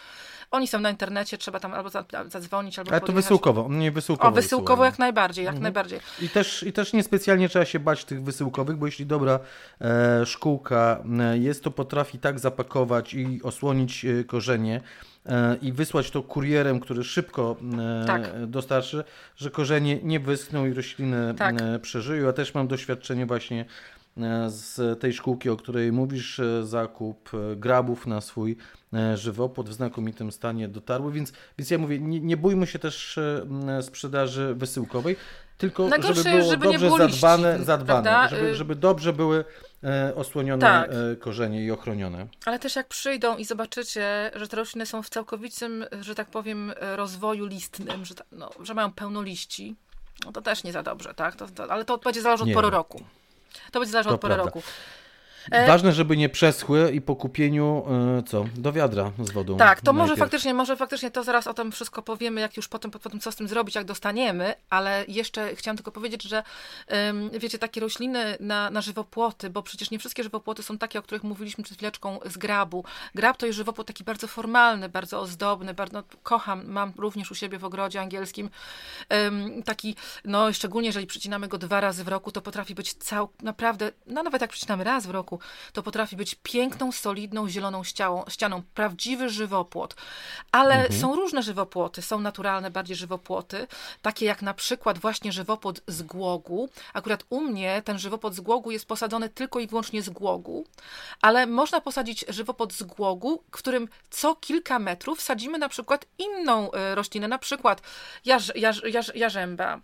Oni są na internecie, trzeba tam albo za- zadzwonić, albo Ale to podjechać. wysyłkowo, nie wysyłkowo. O, wysyłkowo wysyłają. jak najbardziej, jak Mhm. najbardziej. I też, I też niespecjalnie trzeba się bać tych wysyłkowych, bo jeśli dobra e, szkółka e, jest, to potrafi tak zapakować i osłonić e, korzenie i wysłać to kurierem, który szybko e, Tak. dostarczy, że korzenie nie wyschną i rośliny Tak. e, przeżyją. Ja też mam doświadczenie właśnie e, z tej szkółki, o której mówisz, e, zakup e, grabów na swój e, żywopłot w znakomitym stanie dotarły, więc, więc ja mówię, nie, nie bójmy się też e, sprzedaży wysyłkowej, tylko Najgorsze żeby było żeby nie dobrze było liści, zadbane, zadbane prawda? żeby, Y- żeby dobrze były e, osłonione Tak. e, korzenie i ochronione. Ale też jak przyjdą i zobaczycie, że te rośliny są w całkowitym, że tak powiem, rozwoju listnym, że, no, że mają pełno liści, no to też nie za dobrze, tak? To, to, ale to będzie zależeć od Nie. pory roku. To będzie zależeć To od pory prawda. roku. E- Ważne, żeby nie przeschły i po kupieniu, e, co, do wiadra z wodą. Tak, to może najpierw. faktycznie, może faktycznie to zaraz o tym wszystko powiemy, jak już potem, potem co z tym zrobić, jak dostaniemy, ale jeszcze chciałam tylko powiedzieć, że wiecie, takie rośliny na, na żywopłoty, bo przecież nie wszystkie żywopłoty są takie, o których mówiliśmy przed chwileczką z grabu. Grab to jest żywopłot taki bardzo formalny, bardzo ozdobny, bardzo no, kocham, mam również u siebie w ogrodzie angielskim taki, no szczególnie jeżeli przycinamy go dwa razy w roku, to potrafi być cał, naprawdę, no nawet jak przycinamy raz w roku, to potrafi być piękną, solidną, zieloną ścianą, ścianą. Prawdziwy żywopłot. Ale są różne żywopłoty, są naturalne bardziej żywopłoty, takie jak na przykład właśnie żywopłot z głogu. Akurat u mnie ten żywopłot z głogu jest posadzony tylko i wyłącznie z głogu, ale można posadzić żywopłot z głogu, w którym co kilka metrów sadzimy na przykład inną e, roślinę, na przykład jarz, jarz, jarz, jarzęba,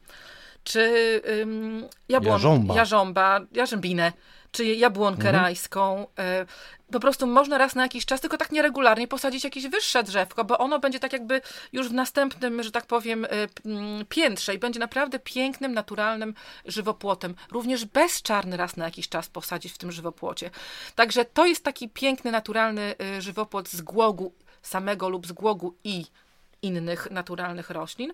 czy ym, jabłon, Jarząba. jarząba, jarzębinę, czy jabłonkę Mhm. rajską. y, Po prostu można raz na jakiś czas, tylko tak nieregularnie, posadzić jakieś wyższe drzewko, bo ono będzie tak jakby już w następnym, że tak powiem, y, mm, piętrze i będzie naprawdę pięknym, naturalnym żywopłotem. Również bezczarny raz na jakiś czas posadzić w tym żywopłocie. Także to jest taki piękny, naturalny y, żywopłot z głogu samego lub z głogu i innych naturalnych roślin,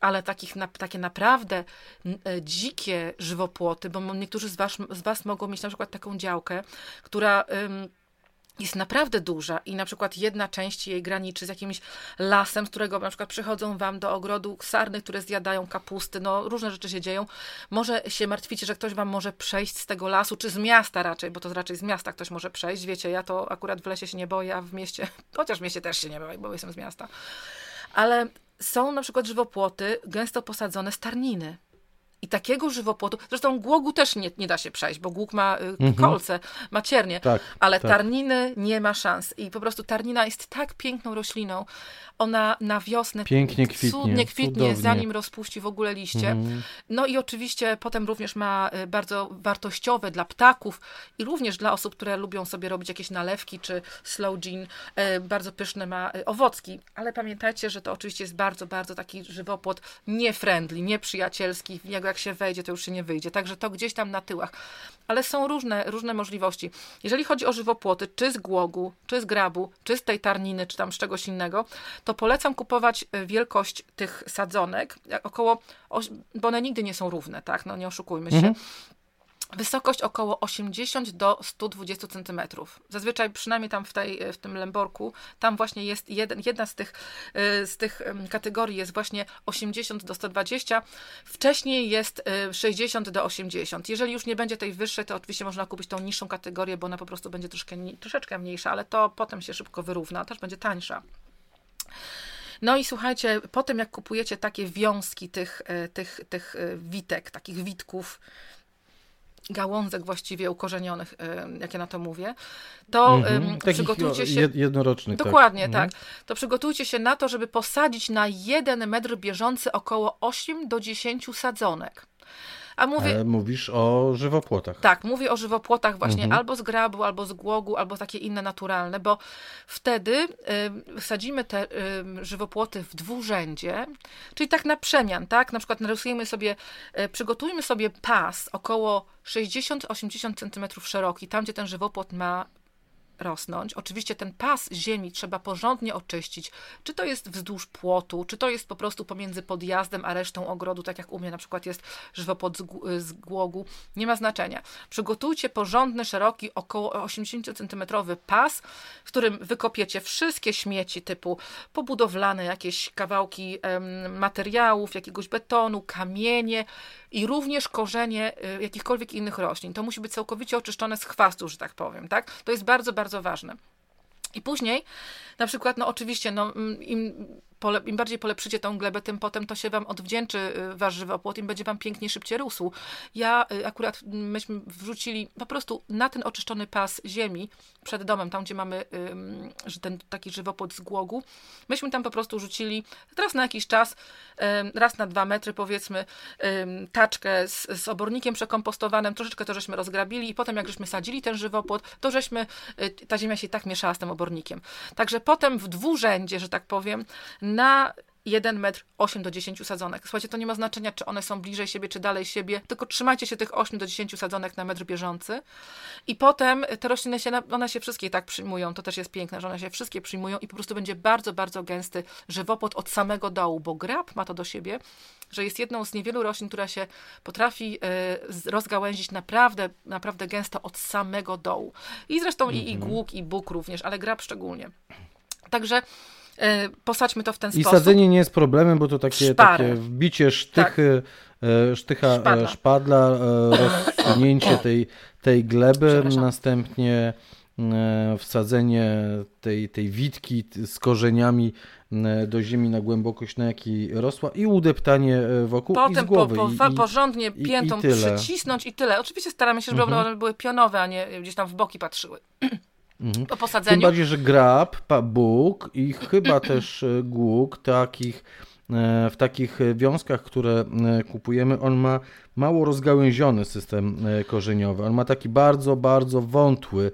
ale takich, na, takie naprawdę e, dzikie żywopłoty, bo niektórzy z was, z was mogą mieć na przykład taką działkę, która ym, jest naprawdę duża i na przykład jedna część jej graniczy z jakimś lasem, z którego na przykład przychodzą wam do ogrodu sarny, które zjadają kapusty, no różne rzeczy się dzieją. Może się martwicie, że ktoś wam może przejść z tego lasu, czy z miasta raczej, bo to raczej z miasta ktoś może przejść. Wiecie, ja to akurat w lesie się nie boję, a w mieście, chociaż w mieście też się nie boję, bo jestem z miasta. Ale są na przykład żywopłoty gęsto posadzone z tarniny. I takiego żywopłotu, zresztą głogu też nie, nie da się przejść, bo głóg ma y, kolce, ma ciernie, Tak, ale tak. tarniny nie ma szans. I po prostu tarnina jest tak piękną rośliną. Ona na wiosnę Pięknie kwitnie, cudnie kwitnie, cudownie. zanim rozpuści w ogóle liście. Mhm. No i oczywiście potem również ma y, bardzo wartościowe dla ptaków i również dla osób, które lubią sobie robić jakieś nalewki czy slow gin. y, Bardzo pyszne ma y, owocki, ale pamiętajcie, że to oczywiście jest bardzo, bardzo taki żywopłot niefriendly, nieprzyjacielski. Jak, jak się wejdzie, to już się nie wyjdzie. Także to gdzieś tam na tyłach. Ale są różne, różne możliwości. Jeżeli chodzi o żywopłoty, czy z głogu, czy z grabu, czy z tej tarniny, czy tam z czegoś innego, to polecam kupować y, wielkość tych sadzonek, jak około, bo one nigdy nie są równe, tak, no nie oszukujmy się. Wysokość około 80 do 120 cm. Zazwyczaj przynajmniej tam w, tej, w tym lęborku, tam właśnie jest jeden, jedna z tych, y, z tych kategorii jest właśnie 80 do 120. Wcześniej jest 60 y, do 80. Jeżeli już nie będzie tej wyższej, to oczywiście można kupić tą niższą kategorię, bo ona po prostu będzie troszkę, troszeczkę mniejsza, ale to potem się szybko wyrówna, też będzie tańsza. No i słuchajcie, potem jak kupujecie takie wiązki tych, y, tych, tych witek, takich witków, gałązek właściwie ukorzenionych, jak ja na to mówię, to -hmm. przygotujcie się... Jednorocznych. Tak. Dokładnie, tak. tak. To przygotujcie się na to, żeby posadzić na jeden metr bieżący około 8 do 10 sadzonek. A mówię, e, mówisz o żywopłotach. Tak, mówię o żywopłotach właśnie mhm. albo z grabu, albo z głogu, albo takie inne naturalne, bo wtedy y, sadzimy te y, żywopłoty w dwurzędzie, czyli tak na przemian, tak? Na przykład narysujemy sobie, y, przygotujmy sobie pas około 60-80 cm szeroki, tam gdzie ten żywopłot ma rosnąć. Oczywiście ten pas ziemi trzeba porządnie oczyścić. Czy to jest wzdłuż płotu, czy to jest po prostu pomiędzy podjazdem a resztą ogrodu, tak jak u mnie na przykład jest żywopłot z, z głogu. Nie ma znaczenia. Przygotujcie porządny, szeroki, około 80 cm pas, w którym wykopiecie wszystkie śmieci typu pobudowlane, jakieś kawałki em, materiałów, jakiegoś betonu, kamienie, i również korzenie y, jakichkolwiek innych roślin. To musi być całkowicie oczyszczone z chwastu, że tak powiem, tak? To jest bardzo, bardzo ważne. I później, na przykład, no oczywiście, no, im pole, im bardziej polepszycie tą glebę, tym potem to się wam odwdzięczy y, wasz żywopłot, im będzie wam piękniej, szybciej rósł. Ja y, akurat myśmy wrzucili po prostu na ten oczyszczony pas ziemi przed domem, tam gdzie mamy ten taki żywopłot z głogu, myśmy tam po prostu rzucili raz na jakiś czas, raz na dwa metry powiedzmy, taczkę z, z obornikiem przekompostowanym, troszeczkę to żeśmy rozgrabili i potem jak żeśmy sadzili ten żywopłot, to żeśmy, y, ta ziemia się tak mieszała z tym obornikiem. Także potem w dwurzędzie, że tak powiem, na 1 metr 8 do 10 sadzonek. Słuchajcie, to nie ma znaczenia, czy one są bliżej siebie, czy dalej siebie, tylko trzymajcie się tych 8 do 10 sadzonek na metr bieżący i potem te rośliny się, one się wszystkie tak przyjmują, to też jest piękne, że one się wszystkie przyjmują i po prostu będzie bardzo, bardzo gęsty żywopłot od samego dołu, bo grab ma to do siebie, że jest jedną z niewielu roślin, która się potrafi y, rozgałęzić naprawdę, naprawdę gęsto od samego dołu. I zresztą mm -hmm. i, i mhm. głuk, i bóg również, ale grab szczególnie. Także E, posadźmy to w ten I sposób. I sadzenie nie jest problemem, bo to takie, takie wbicie sztychy, tak. E, sztycha e, szpadla, szpadla rozsunięcie tej, tej gleby, następnie wsadzenie tej, tej witki z korzeniami do ziemi na głębokość, na jakiej rosła i udeptanie wokół Potem i z głowy. Po, po, i, porządnie piętą i, i przycisnąć i tyle. Oczywiście staramy się, żeby mhm. one były pionowe, a nie gdzieś tam w boki patrzyły. Mhm. Po posadzeniu. Tym bardziej, że grab, Bóg i chyba też e, głuk takich e, w takich wiązkach, które e, kupujemy, on ma mało rozgałęziony system korzeniowy. On ma taki bardzo, bardzo wątły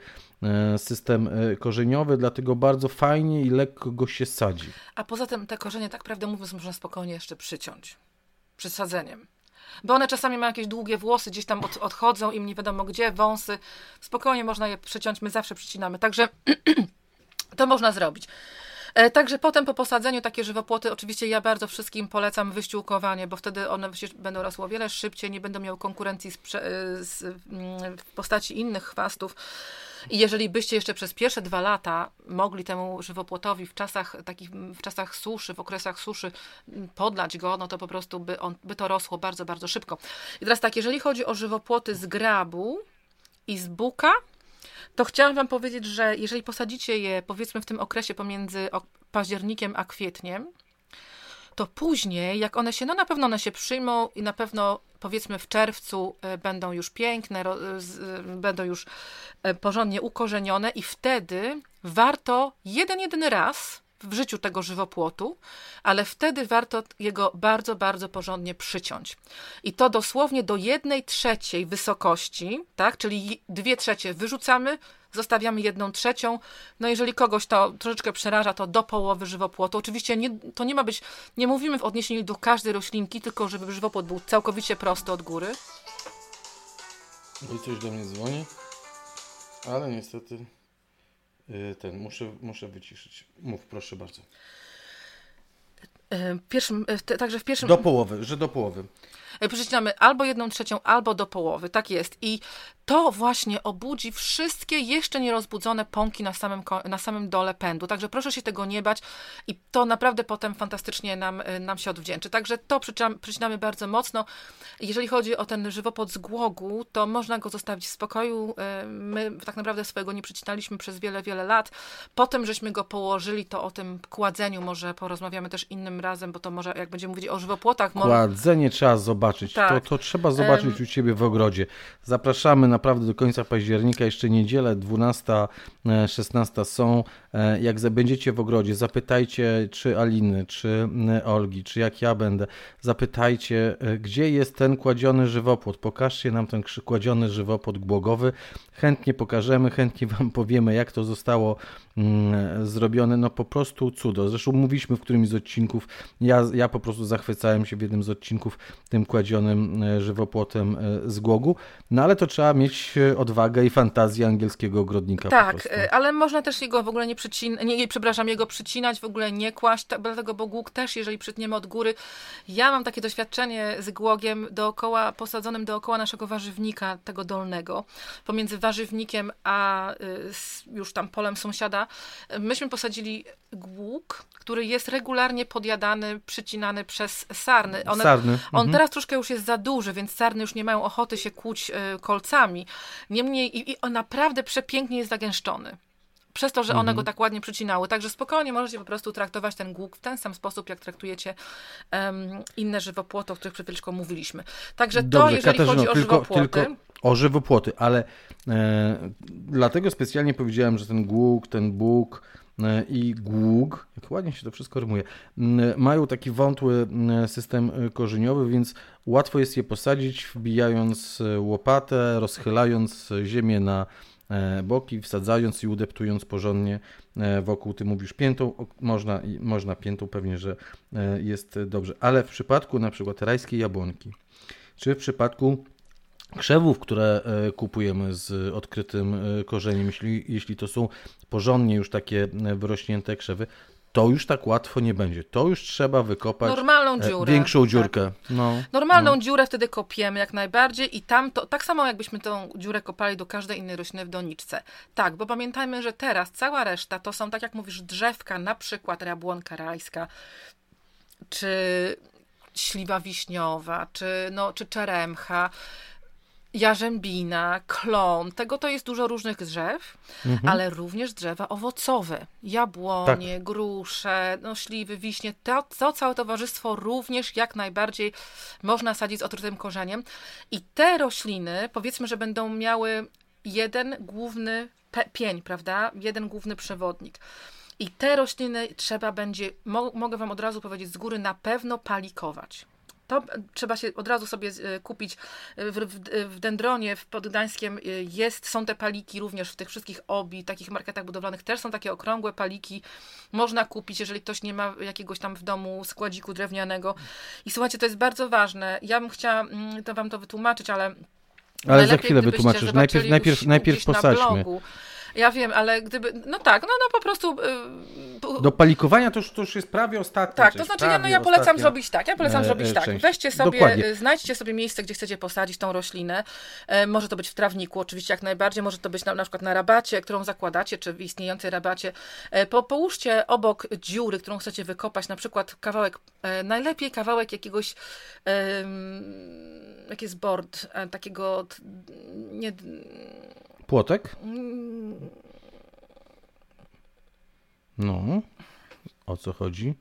system korzeniowy, dlatego bardzo fajnie i lekko go się sadzi. A poza tym te korzenie, tak prawdę mówiąc, można spokojnie jeszcze przyciąć przed sadzeniem bo one czasami mają jakieś długie włosy, gdzieś tam od, odchodzą im nie wiadomo gdzie, wąsy. Spokojnie można je przeciąć, my zawsze przycinamy. Także to można zrobić. E, także potem po posadzeniu takie żywopłoty, oczywiście ja bardzo wszystkim polecam wyściółkowanie, bo wtedy one będą rosły o wiele szybciej, nie będą miały konkurencji z, z, mm, w postaci innych chwastów. I jeżeli byście jeszcze przez pierwsze dwa lata mogli temu żywopłotowi w czasach takich, w czasach suszy, w okresach suszy mm, podlać go, no to po prostu by, on, by to rosło bardzo, bardzo szybko. I teraz tak, jeżeli chodzi o żywopłoty z grabu i z buka, to chciałam Wam powiedzieć, że jeżeli posadzicie je powiedzmy w tym okresie pomiędzy październikiem a kwietniem, to później, jak one się, no na pewno one się przyjmą i na pewno powiedzmy w czerwcu e, będą już piękne, e, będą już e, porządnie ukorzenione i wtedy warto jeden, jedyny raz w życiu tego żywopłotu, ale wtedy warto jego bardzo, bardzo porządnie przyciąć. I to dosłownie do jednej trzeciej wysokości, tak? Czyli dwie trzecie wyrzucamy, zostawiamy jedną trzecią. No jeżeli kogoś to troszeczkę przeraża, to do połowy żywopłotu. Oczywiście nie, to nie ma być, nie mówimy w odniesieniu do każdej roślinki, tylko żeby żywopłot był całkowicie prosty od góry. I coś do mnie dzwoni, ale niestety ten, muszę, muszę wyciszyć. Mów, proszę bardzo. E, pierwszym, e, także w pierwszym... Do połowy, że do połowy. Przecinamy albo jedną trzecią, albo do połowy. Tak jest. I to właśnie obudzi wszystkie jeszcze nierozbudzone pąki na samym, na samym dole pędu. Także proszę się tego nie bać i to naprawdę potem fantastycznie nam, y, nam się odwdzięczy. Także to przecinamy bardzo mocno. Jeżeli chodzi o ten żywopłot z głogu, to można go zostawić w spokoju. Y, my tak naprawdę swojego nie przecinaliśmy przez wiele, wiele lat. Potem, żeśmy go położyli, to o tym kładzeniu może porozmawiamy też innym razem, bo to może, jak będziemy mówić o żywopłotach... Kładzenie trzeba zobaczyć. Tak. To, to trzeba zobaczyć um... u Ciebie w ogrodzie. Zapraszamy na naprawdę do końca października, jeszcze niedzielę 12-16 e, są. E, jak będziecie w ogrodzie, zapytajcie czy Aliny, czy Olgi, czy jak ja będę, zapytajcie, e, gdzie jest ten kładziony żywopłot. Pokażcie nam ten kładziony żywopłot głogowy. Chętnie pokażemy, chętnie Wam powiemy, jak to zostało zrobione. No po prostu cudo. Zresztą mówiliśmy w którymś z odcinków, ja, ja po prostu zachwycałem się w jednym z odcinków tym kładzionym żywopłotem z głogu. No ale to trzeba mieć e, odwagę i fantazję angielskiego ogrodnika. Tak, e, ale można też jego w ogóle nie przycinać, nie, przepraszam, jego przycinać, w ogóle nie kłaść, dlatego, bo głóg też, jeżeli przytniemy od góry. Ja mam takie doświadczenie z głogiem dookoła, posadzonym dookoła naszego warzywnika, tego dolnego, pomiędzy warzywnikiem a y, już tam polem sąsiada. Myśmy posadzili głóg, który jest regularnie podjadany, przycinany przez sarny. One, sarny. On mhm. teraz troszkę już jest za duży, więc sarny już nie mają ochoty się kłuć y, kolcami, Niemniej i, i on naprawdę przepięknie jest zagęszczony przez to, że one mhm. go tak ładnie przycinały. Także spokojnie możecie po prostu traktować ten głuk w ten sam sposób, jak traktujecie um, inne żywopłoty, o których przed chwileczką mówiliśmy. Także Dobrze, to, jeżeli Katarzyno, chodzi o tylko, żywopłoty... Tylko o żywopłoty, ale e, dlatego specjalnie powiedziałem, że ten głuk, ten bóg e, i gług, jak ładnie się to wszystko rymuje, mają taki wątły system korzeniowy, więc Łatwo jest je posadzić, wbijając e, łopatę, rozchylając ziemię na e, boki, wsadzając i udeptując porządnie e, wokół. Ty mówisz piętą, można, można piętą, pewnie, że jest dobrze. Ale w przypadku na przykład rajskiej jabłonki, czy w przypadku krzewów, które kupujemy z odkrytym korzeniem, jeśli, jeśli to są porządnie już takie wyrośnięte krzewy, to już tak łatwo nie będzie. To już trzeba wykopać normalną e, dziurę. Większą tak. dziurkę. Tak. No, Normalną no. dziurę wtedy kopiemy jak najbardziej i tam to tak samo jakbyśmy tą dziurę kopali do każdej innej rośliny w doniczce. Tak, bo pamiętajmy, że teraz cała reszta to są, tak jak mówisz, drzewka, na przykład jabłonka rajska, czy śliwa wiśniowa, czy, no, czy czeremcha jarzębina, klon, tego to jest dużo różnych drzew, mhm. ale również drzewa owocowe, jabłonie, tak. grusze, no, śliwy, wiśnie, to, to całe towarzystwo również jak najbardziej można sadzić z otrytym korzeniem i te rośliny powiedzmy, że będą miały jeden główny pień, prawda, jeden główny przewodnik. I te rośliny trzeba będzie, mo mogę Wam od razu powiedzieć z góry, na pewno palikować. To trzeba się od razu sobie e, kupić. W, w, w Dendronie, w Podgdańskiem e, jest, są te paliki również w tych wszystkich obi, takich marketach budowlanych też są takie okrągłe paliki. Można kupić, jeżeli ktoś nie ma jakiegoś tam w domu składziku drewnianego. I słuchajcie, to jest bardzo ważne. Ja bym chciała mm, to wam to wytłumaczyć, ale ale za chwilę wytłumaczysz. Najpierw, najpierw, najpierw posadźmy. Ja wiem, ale gdyby. No tak, no, no po prostu. Yy, Do palikowania to już, to już jest prawie ostatnia. Tak, to znaczy, ja, no ja polecam zrobić tak. Ja polecam e, zrobić tak. Część. Weźcie sobie, Dokładnie. znajdźcie sobie miejsce, gdzie chcecie posadzić tą roślinę. E, może to być w trawniku, oczywiście jak najbardziej. Może to być na, na przykład na rabacie, którą zakładacie, czy w istniejącej rabacie. E, po, połóżcie obok dziury, którą chcecie wykopać, na przykład kawałek, e, najlepiej kawałek jakiegoś. jak jest board, e, takiego. Nie, Płotek? No, o co chodzi?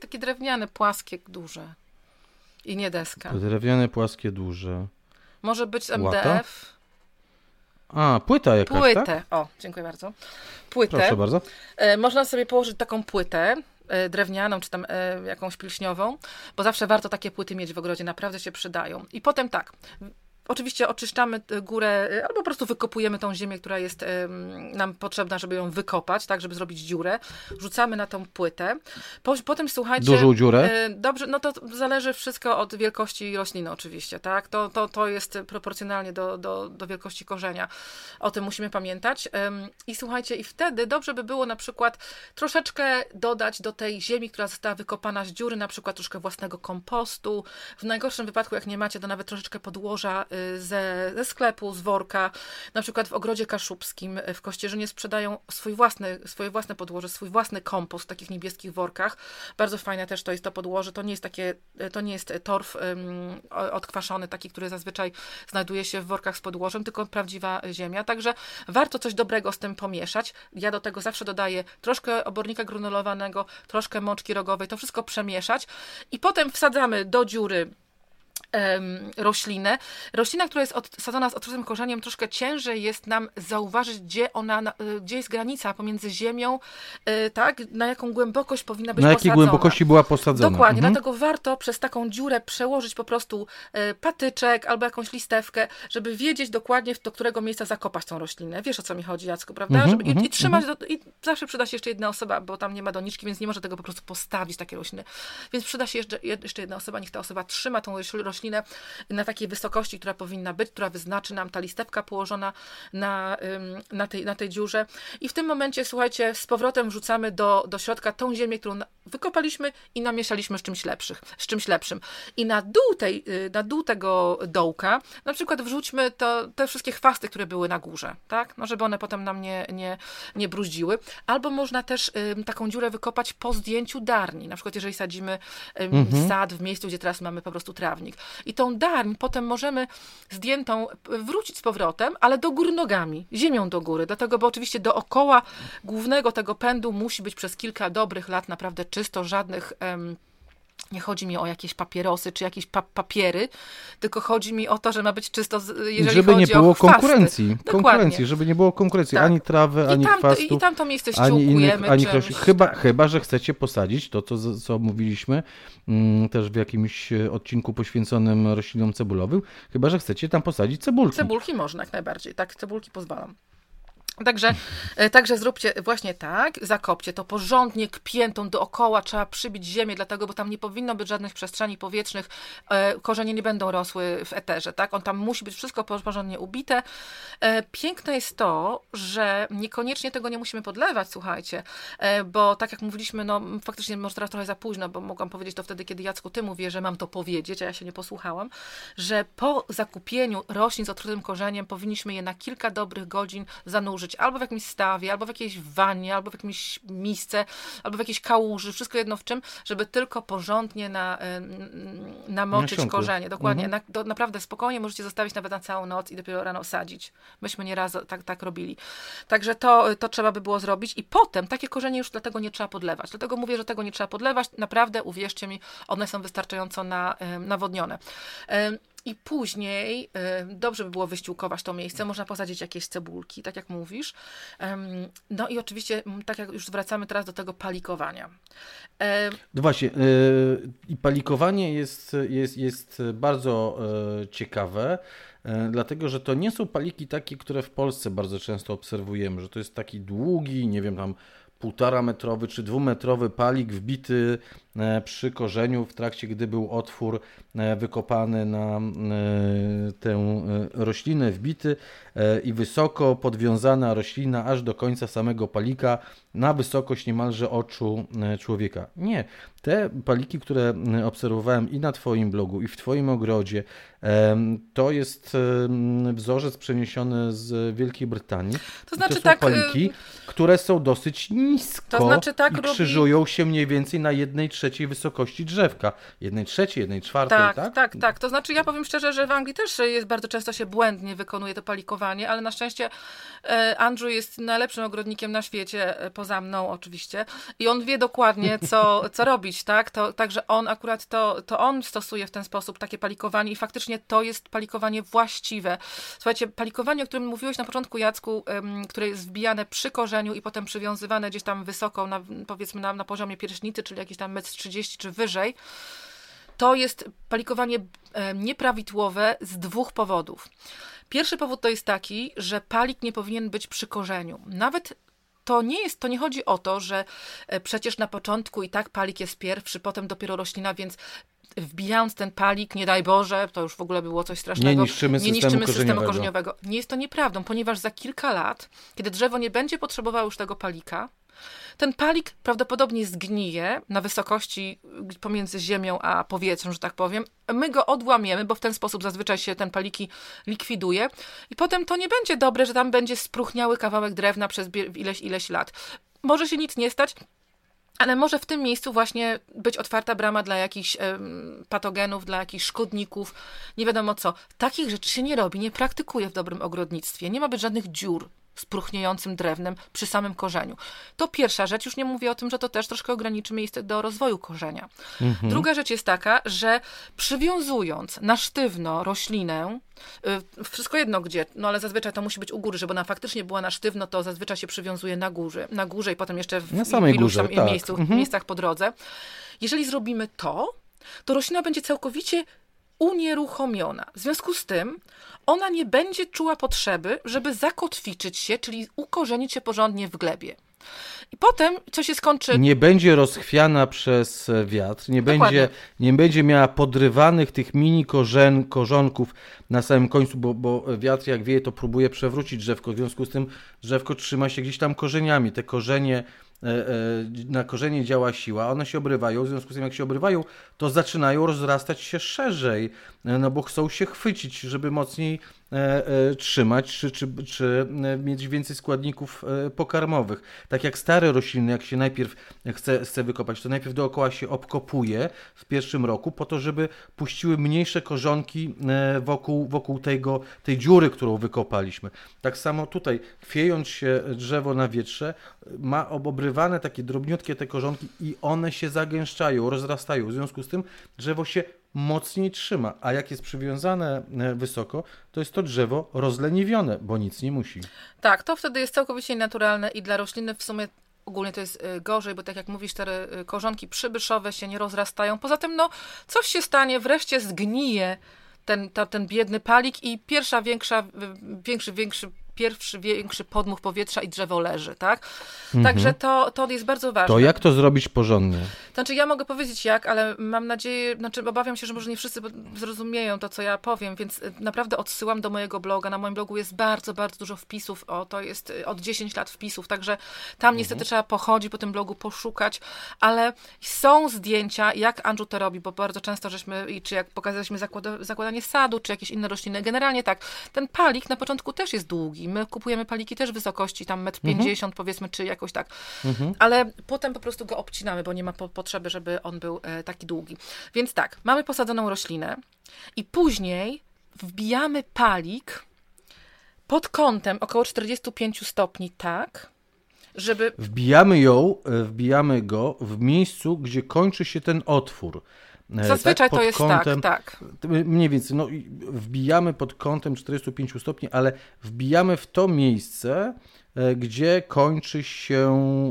Takie drewniane, płaskie, duże. I nie deska. Drewniane, płaskie, duże. Może być MDF. A, płyta jakaś, Płytę. Tak? O, dziękuję bardzo. Płytę. Proszę bardzo. E, można sobie położyć taką płytę e, drewnianą, czy tam e, jakąś pilśniową, bo zawsze warto takie płyty mieć w ogrodzie, naprawdę się przydają. I potem tak, Oczywiście oczyszczamy górę, albo po prostu wykopujemy tą ziemię, która jest nam potrzebna, żeby ją wykopać, tak, żeby zrobić dziurę. Rzucamy na tą płytę. potem słuchajcie... Dużą dziurę? Dobrze, no to zależy wszystko od wielkości rośliny oczywiście, tak? To, to, to jest proporcjonalnie do, do, do wielkości korzenia. O tym musimy pamiętać. I słuchajcie, i wtedy dobrze by było na przykład troszeczkę dodać do tej ziemi, która została wykopana z dziury, na przykład troszkę własnego kompostu. W najgorszym wypadku, jak nie macie, to nawet troszeczkę podłoża y, ze, ze sklepu, z worka. Na przykład w ogrodzie kaszubskim w Kościerzynie sprzedają swój własny, swoje własne podłoże, swój własny kompost w takich niebieskich workach. Bardzo fajne też to jest to podłoże. To nie jest takie, to nie jest torf um, odkwaszony, taki, który zazwyczaj znajduje się w workach z podłożem, tylko prawdziwa ziemia. Także warto coś dobrego z tym pomieszać. Ja do tego zawsze dodaję troszkę obornika granulowanego, troszkę mączki rogowej, to wszystko przemieszać i potem wsadzamy do dziury roślinę. Roślina, która jest odsadzona z otwartym korzeniem, troszkę ciężej jest nam zauważyć, gdzie ona, y, gdzie jest granica pomiędzy ziemią, y, tak, na jaką głębokość powinna być na posadzona. Na jakiej głębokości była posadzona. Dokładnie, mhm. dlatego warto przez taką dziurę przełożyć po prostu y, patyczek albo jakąś listewkę, żeby wiedzieć dokładnie, do którego miejsca zakopać tą roślinę. Wiesz, o co mi chodzi, Jacku, prawda? Mhm, żeby, i, mhm, i, trzymać, do, i zawsze przyda się jeszcze jedna osoba, bo tam nie ma doniczki, więc nie może tego po prostu postawić, takie rośliny. Więc przyda się jeszcze, jeszcze jedna osoba, niech ta osoba trzyma tą roślinę roślinę na takiej wysokości, która powinna być, która wyznaczy nam ta listewka położona na, na, tej, na tej dziurze. I w tym momencie, słuchajcie, z powrotem wrzucamy do, do środka tą ziemię, którą wykopaliśmy i namieszaliśmy z czymś, lepszych, z czymś lepszym. I na dół, tej, y, na dół tego dołka na przykład wrzućmy to, te wszystkie chwasty, które były na górze, tak? No, żeby one potem nam nie, nie, nie bruździły. Albo można też y, taką dziurę wykopać po zdjęciu darni. Na przykład jeżeli sadzimy y, mhm. sad w miejscu, gdzie teraz mamy po prostu trawnik. I tą darń potem możemy zdjętą wrócić z powrotem, ale do góry nogami, ziemią do góry. Dlatego, bo oczywiście dookoła głównego tego pędu musi być przez kilka dobrych lat naprawdę czysto, żadnych... Um, nie chodzi mi o jakieś papierosy czy jakieś pa papiery, tylko chodzi mi o to, że ma być czysto, jeżeli żeby chodzi nie było o konkurencji. Konkurencji, żeby nie było konkurencji tak. ani trawy, ani I tam, chwastów. I tam to miejsce. Ani, ani chyba, chyba, że chcecie posadzić to, co, co mówiliśmy mm, też w jakimś e, odcinku poświęconym roślinom cebulowym, chyba, że chcecie tam posadzić cebulki. Cebulki można jak najbardziej, tak, cebulki pozwalam. Także, e, także zróbcie właśnie tak, zakopcie to porządnie kpiętą dookoła, trzeba przybić ziemię, dlatego, bo tam nie powinno być żadnych przestrzeni powietrznych, e, korzenie nie będą rosły w eterze, tak? On tam musi być wszystko porządnie ubite. E, piękne jest to, że niekoniecznie tego nie musimy podlewać, słuchajcie, bo tak jak mówiliśmy, no faktycznie może teraz trochę za późno, bo mogłam powiedzieć to wtedy, kiedy Jacku, ty mówię, że mam to powiedzieć, a ja się nie posłuchałam, że po zakupieniu roślin z otwartym korzeniem powinniśmy je na kilka dobrych godzin zanurzyć albo w jakimś stawie, albo w jakiejś wannie, albo w jakimś misce, albo w jakiejś kałuży, wszystko jedno w czym, żeby tylko porządnie na, namoczyć na korzenie. Dokładnie. Mhm. Na, do, naprawdę spokojnie możecie zostawić nawet na całą noc i dopiero rano sadzić. Myśmy nieraz tak, tak robili. Także to, to trzeba by było zrobić i potem takie korzenie już dlatego nie trzeba podlewać. Dlatego mówię, że tego nie trzeba podlewać. Naprawdę, uwierzcie mi, one są wystarczająco na, nawodnione. I później dobrze by było wyściółkować to miejsce, można posadzić jakieś cebulki, tak jak mówisz. No i oczywiście, tak jak już wracamy teraz do tego palikowania. No właśnie, e, i palikowanie jest, jest, jest bardzo e, ciekawe, dlatego że to nie są paliki takie, które w Polsce bardzo często obserwujemy, że to jest taki długi, nie wiem, tam półtora metrowy czy dwumetrowy palik wbity E, przy korzeniu w trakcie, gdy był otwór e, wykopany na e, tę roślinę, wbity i wysoko podwiązana roślina aż do końca samego palika na wysokość niemalże oczu człowieka. Nie. Te paliki, które obserwowałem i na Twoim blogu, i w Twoim ogrodzie, to jest wzorzec przeniesiony z Wielkiej Brytanii. To znaczy to tak, paliki, które są dosyć nisko to znaczy tak i krzyżują robi... się mniej więcej na jednej trzeciej wysokości drzewka. Jednej trzeciej, jednej czwartej, tak? Tak, tak, tak. To znaczy ja powiem szczerze, że w Anglii też jest bardzo często się błędnie wykonuje to palikowanie, ale na szczęście e, Andrew jest najlepszym ogrodnikiem na świecie, e, poza mną oczywiście, i on wie dokładnie, co, co robić, tak? To, także on akurat to, to on stosuje w ten sposób takie palikowanie i faktycznie to jest palikowanie właściwe. Słuchajcie, palikowanie, o którym mówiłeś na początku, Jacku, które jest wbijane przy i potem przywiązywane gdzieś tam wysoko, na, powiedzmy na, na poziomie pierśnicy, czyli jakiś tam metr 30 czy wyżej, to jest palikowanie e, nieprawidłowe z dwóch powodów. Pierwszy powód to jest taki, że palik nie powinien być przy korzeniu. Nawet to nie jest, to nie chodzi o to, że e, przecież na początku i tak palik jest pierwszy, potem dopiero roślina, więc wbijając ten palik, nie daj Boże, to już w ogóle było coś strasznego. Nie niszczymy, nie systemu, niszczymy korzeniowego. systemu korzeniowego. Nie jest to nieprawdą, ponieważ za kilka lat, kiedy drzewo nie będzie potrzebowało już tego palika, ten palik prawdopodobnie zgnije na wysokości pomiędzy ziemią a powietrzem, że tak powiem. My go odłamiemy, bo w ten sposób zazwyczaj się ten paliki likwiduje i potem to nie będzie dobre, że tam będzie spruchniały kawałek drewna przez ileś, ileś lat. Może się nic nie stać, ale może w tym miejscu właśnie być otwarta brama dla jakichś em, patogenów, dla jakichś szkodników, nie wiadomo co. Takich rzeczy się nie robi, nie praktykuje w dobrym ogrodnictwie. Nie ma być żadnych dziur z próchniejącym drewnem przy samym korzeniu. To pierwsza rzecz, już nie mówię o tym, że to też troszkę ograniczy miejsce do rozwoju korzenia. Druga rzecz jest taka, że przywiązując na sztywno roślinę, y, wszystko jedno gdzie, no ale zazwyczaj to musi być u góry, żeby ona faktycznie była na sztywno, to zazwyczaj się przywiązuje na górze, na górze i potem jeszcze w, Na samej w górze, tam tak. miejscu, Mhm. miejscach po drodze. Jeżeli zrobimy to, to roślina będzie całkowicie unieruchomiona. W związku z tym ona nie będzie czuła potrzeby, żeby zakotwiczyć się, czyli ukorzenić się porządnie w glebie. I potem, co się skończy Nie będzie rozchwiana przez e, wiatr, nie Dokładnie. będzie, nie będzie miała podrywanych tych mini korzen, korzonków na samym końcu, bo, bo wiatr jak wieje, to próbuje przewrócić drzewko. W związku z tym drzewko trzyma się gdzieś tam korzeniami. Te korzenie, na korzenie działa siła, one się obrywają. W związku z tym, jak się obrywają, to zaczynają rozrastać się szerzej, e, no bo chcą się chwycić, żeby mocniej e, e, trzymać, czy, czy, czy e, mieć więcej składników e, pokarmowych. Tak jak stare rośliny, jak się najpierw chce, chce wykopać, to najpierw dookoła się obkopuje w pierwszym roku, po to, żeby puściły mniejsze korzonki e, wokół, wokół tego, tej dziury, którą wykopaliśmy. Tak samo tutaj, chwiejąc się drzewo na wietrze, ma obobrywane takie drobniutkie te korzonki i one się zagęszczają, rozrastają. W związku z tym drzewo się mocniej trzyma, a jak jest przywiązane e, wysoko, to jest to drzewo rozleniwione, bo nic nie musi. Tak, to wtedy jest całkowicie naturalne i dla rośliny w sumie ogólnie to jest y, gorzej, bo tak jak mówisz, te y, korzonki przybyszowe się nie rozrastają. Poza tym, no, coś się stanie, wreszcie zgnije ten, ta, ten biedny palik i pierwsza większa, większy, większy, pierwszy większy podmuch powietrza i drzewo leży, tak? Także to, to jest bardzo ważne. To jak to zrobić porządnie? Znaczy, ja mogę powiedzieć jak, ale mam nadzieję, znaczy obawiam się, że może nie wszyscy zrozumieją to, co ja powiem, więc y, naprawdę odsyłam do mojego bloga. Na moim blogu jest bardzo, bardzo dużo wpisów. O, to jest y, od 10 lat wpisów, także tam niestety trzeba pochodzić po tym blogu, poszukać, ale są zdjęcia, jak Andrew to robi, bo bardzo często żeśmy, i czy jak pokazaliśmy zakłada, zakładanie sadu, czy jakieś inne rośliny. Generalnie tak, ten palik na początku też jest długi. My kupujemy paliki też wysokości, tam 1,50 m powiedzmy, czy jakoś tak. Ale potem po prostu go obcinamy, bo nie ma po, potrzeby, żeby on był e, taki długi. Więc tak, mamy posadzoną roślinę i później wbijamy palik pod kątem około 45 stopni, tak, żeby Wbijamy ją, e, wbijamy go w miejscu, gdzie kończy się ten otwór. E, zazwyczaj pod to jest kątem- tak, tak. Mniej więcej, no wbijamy pod kątem 45 stopni, ale wbijamy w to miejsce, e, gdzie kończy się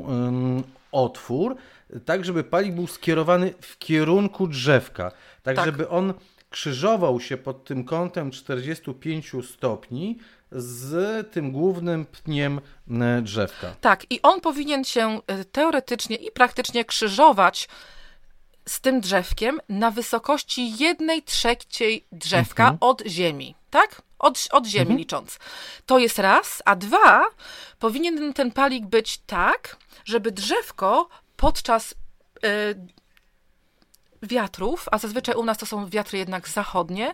em, otwór, tak żeby palik był skierowany w kierunku drzewka, tak, Tak. żeby on krzyżował się pod tym kątem 45 stopni z tym głównym pniem e, drzewka. Tak, i on powinien się teoretycznie i praktycznie krzyżować z tym drzewkiem na wysokości jednej trzeciej drzewka od ziemi, tak? Od, od ziemi licząc. To jest raz, a dwa, powinien ten palik być tak, żeby drzewko podczas e, wiatrów, a zazwyczaj u nas to są wiatry jednak zachodnie,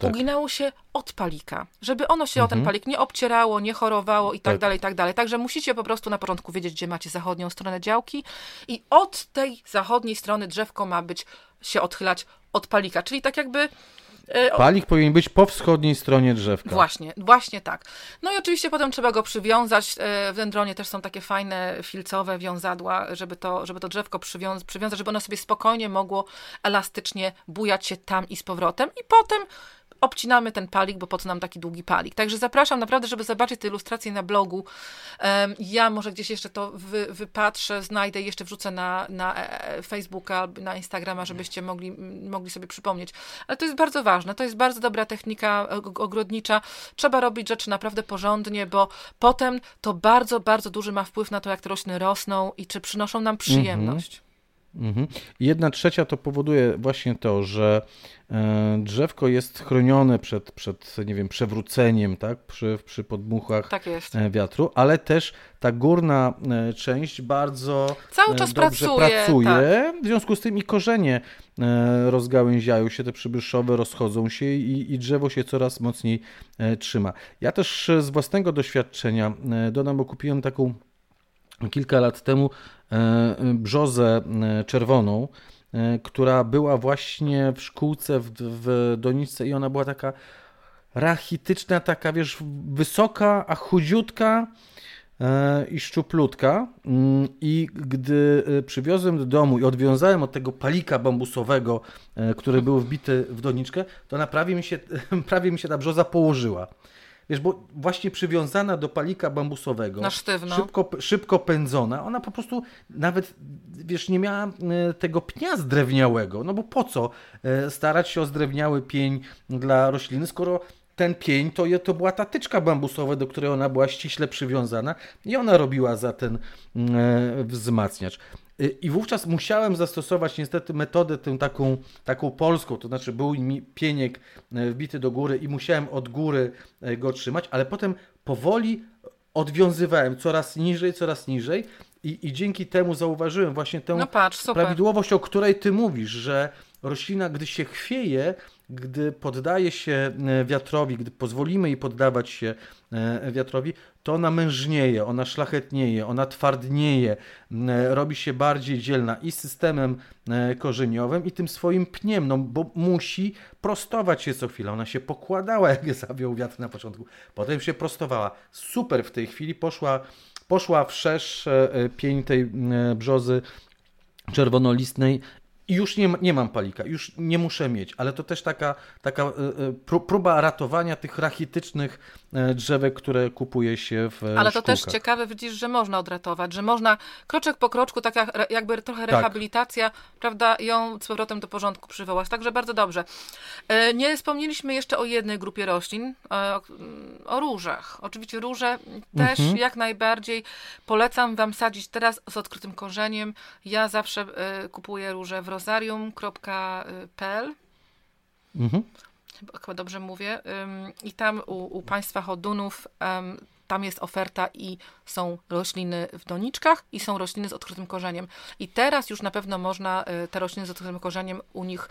Tak. uginało się od palika, żeby ono się o ten palik nie obcierało, nie chorowało i tak, Tak. dalej, i tak dalej. Także musicie po prostu na początku wiedzieć, gdzie macie zachodnią stronę działki i od tej zachodniej strony drzewko ma być, się odchylać od palika, czyli tak jakby e, Palik powinien być po wschodniej stronie drzewka. Właśnie, właśnie tak. No i oczywiście potem trzeba go przywiązać. E, W dendronie też są takie fajne filcowe wiązadła, żeby to, żeby to drzewko przywią- przywiązać, żeby ono sobie spokojnie mogło elastycznie bujać się tam i z powrotem. I potem obcinamy ten palik, bo po co nam taki długi palik. Także zapraszam naprawdę, żeby zobaczyć te ilustracje na blogu. Ja może gdzieś jeszcze to wy, wypatrzę, znajdę jeszcze wrzucę na, na e, e, Facebooka, na Instagrama, żebyście mogli, mogli sobie przypomnieć. Ale to jest bardzo ważne, to jest bardzo dobra technika ogrodnicza. Trzeba robić rzeczy naprawdę porządnie, bo potem to bardzo, bardzo duży ma wpływ na to, jak te rośliny rosną i czy przynoszą nam przyjemność. Mhm. Jedna trzecia to powoduje właśnie to, że e, drzewko jest chronione przed, przed nie wiem, przewróceniem, tak, przy, przy podmuchach tak e, wiatru, ale też ta górna e, część bardzo Cały czas dobrze pracuje. pracuje. Tak. W związku z tym i korzenie rozgałęziają się, te przybyszowe rozchodzą się i, i drzewo się coraz mocniej trzyma. Ja też z własnego doświadczenia dodam, bo kupiłem taką kilka lat temu e, brzozę e, czerwoną, e, która była właśnie w szkółce w, w doniczce i ona była taka rachityczna, taka wiesz, wysoka, a chudziutka i szczuplutka. Mm, I gdy przywiozłem do domu i odwiązałem od tego palika bambusowego, który był wbity w doniczkę, to na prawie mi się, prawie mi się ta brzoza położyła. Wiesz, bo właśnie przywiązana do palika bambusowego, Na sztywno. Szybko, szybko pędzona, ona po prostu nawet, wiesz, nie miała e, tego pnia zdrewniałego. No bo po co e, starać się o zdrewniały pień dla rośliny, skoro ten pień to, to była ta tyczka bambusowa, do której ona była ściśle przywiązana i ona robiła za ten mm, e, wzmacniacz. I wówczas musiałem zastosować niestety metodę tę taką, taką polską, to znaczy był mi pieniek e, wbity do góry i musiałem od góry e, go trzymać, ale potem powoli odwiązywałem coraz niżej, coraz niżej i, i dzięki temu zauważyłem właśnie tę no patrz, prawidłowość, o której ty mówisz, że roślina, gdy się chwieje, gdy poddaje się e, wiatrowi, gdy pozwolimy jej poddawać się e, wiatrowi, to ona mężnieje, ona szlachetnieje, ona twardnieje, robi się bardziej dzielna i systemem e, korzeniowym, i tym swoim pniem, no bo musi prostować się co chwilę. Ona się pokładała, jak zawiał wiatr na początku, potem się prostowała. Super w tej chwili poszła, poszła wszerz pień tej brzozy czerwonolistnej i już nie, nie mam palika, już nie muszę mieć, ale to też taka, taka e, e, próba ratowania tych rachitycznych drzewek, które kupuje się w Ale to szkółkach. też ciekawe, widzisz, że można odratować, że można kroczek po kroczku, taka jakby trochę tak. rehabilitacja, tak. prawda, ją z powrotem do porządku przywołać. Także bardzo dobrze. Nie wspomnieliśmy jeszcze o jednej grupie roślin, o, o różach. Oczywiście róże też mhm. jak najbardziej polecam Wam sadzić teraz z odkrytym korzeniem. Ja zawsze kupuję róże w rozarium.pl. Mhm. Chyba dobrze mówię. I tam u, u państwa hodunów tam jest oferta i są rośliny w doniczkach i są rośliny z odkrytym korzeniem. I teraz już na pewno można y, te rośliny z odkrytym korzeniem u nich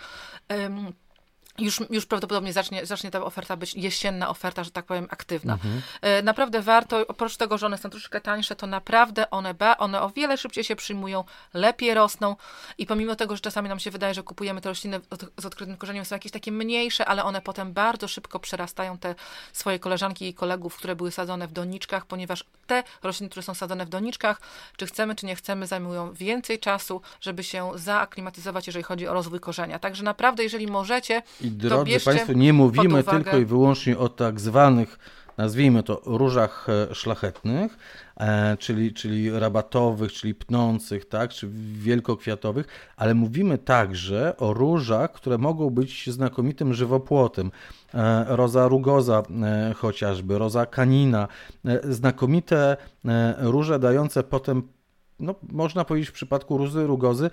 już, już prawdopodobnie zacznie, zacznie ta oferta być jesienna oferta, że tak powiem, aktywna. Mhm. E, naprawdę warto, oprócz tego, że one są troszeczkę tańsze, to naprawdę one, ba, one o wiele szybciej się przyjmują, lepiej rosną i pomimo tego, że czasami nam się wydaje, że kupujemy te rośliny z odkrytym korzeniem, są jakieś takie mniejsze, ale one potem bardzo szybko przerastają te swoje koleżanki i kolegów, które były sadzone w doniczkach, ponieważ te rośliny, które są sadzone w doniczkach, czy chcemy, czy nie chcemy, zajmują więcej czasu, żeby się zaaklimatyzować, jeżeli chodzi o rozwój korzenia. Także naprawdę, jeżeli możecie, i drodzy Państwo, nie mówimy tylko i wyłącznie o tak zwanych, nazwijmy to, różach e, szlachetnych, e, czyli, czyli rabatowych, czyli pnących, tak, czy wielkokwiatowych, ale mówimy także o różach, które mogą być znakomitym żywopłotem. E, roza rugoza chociażby, roza kanina, znakomite róże dające potem no, można powiedzieć w przypadku rózy rugozy,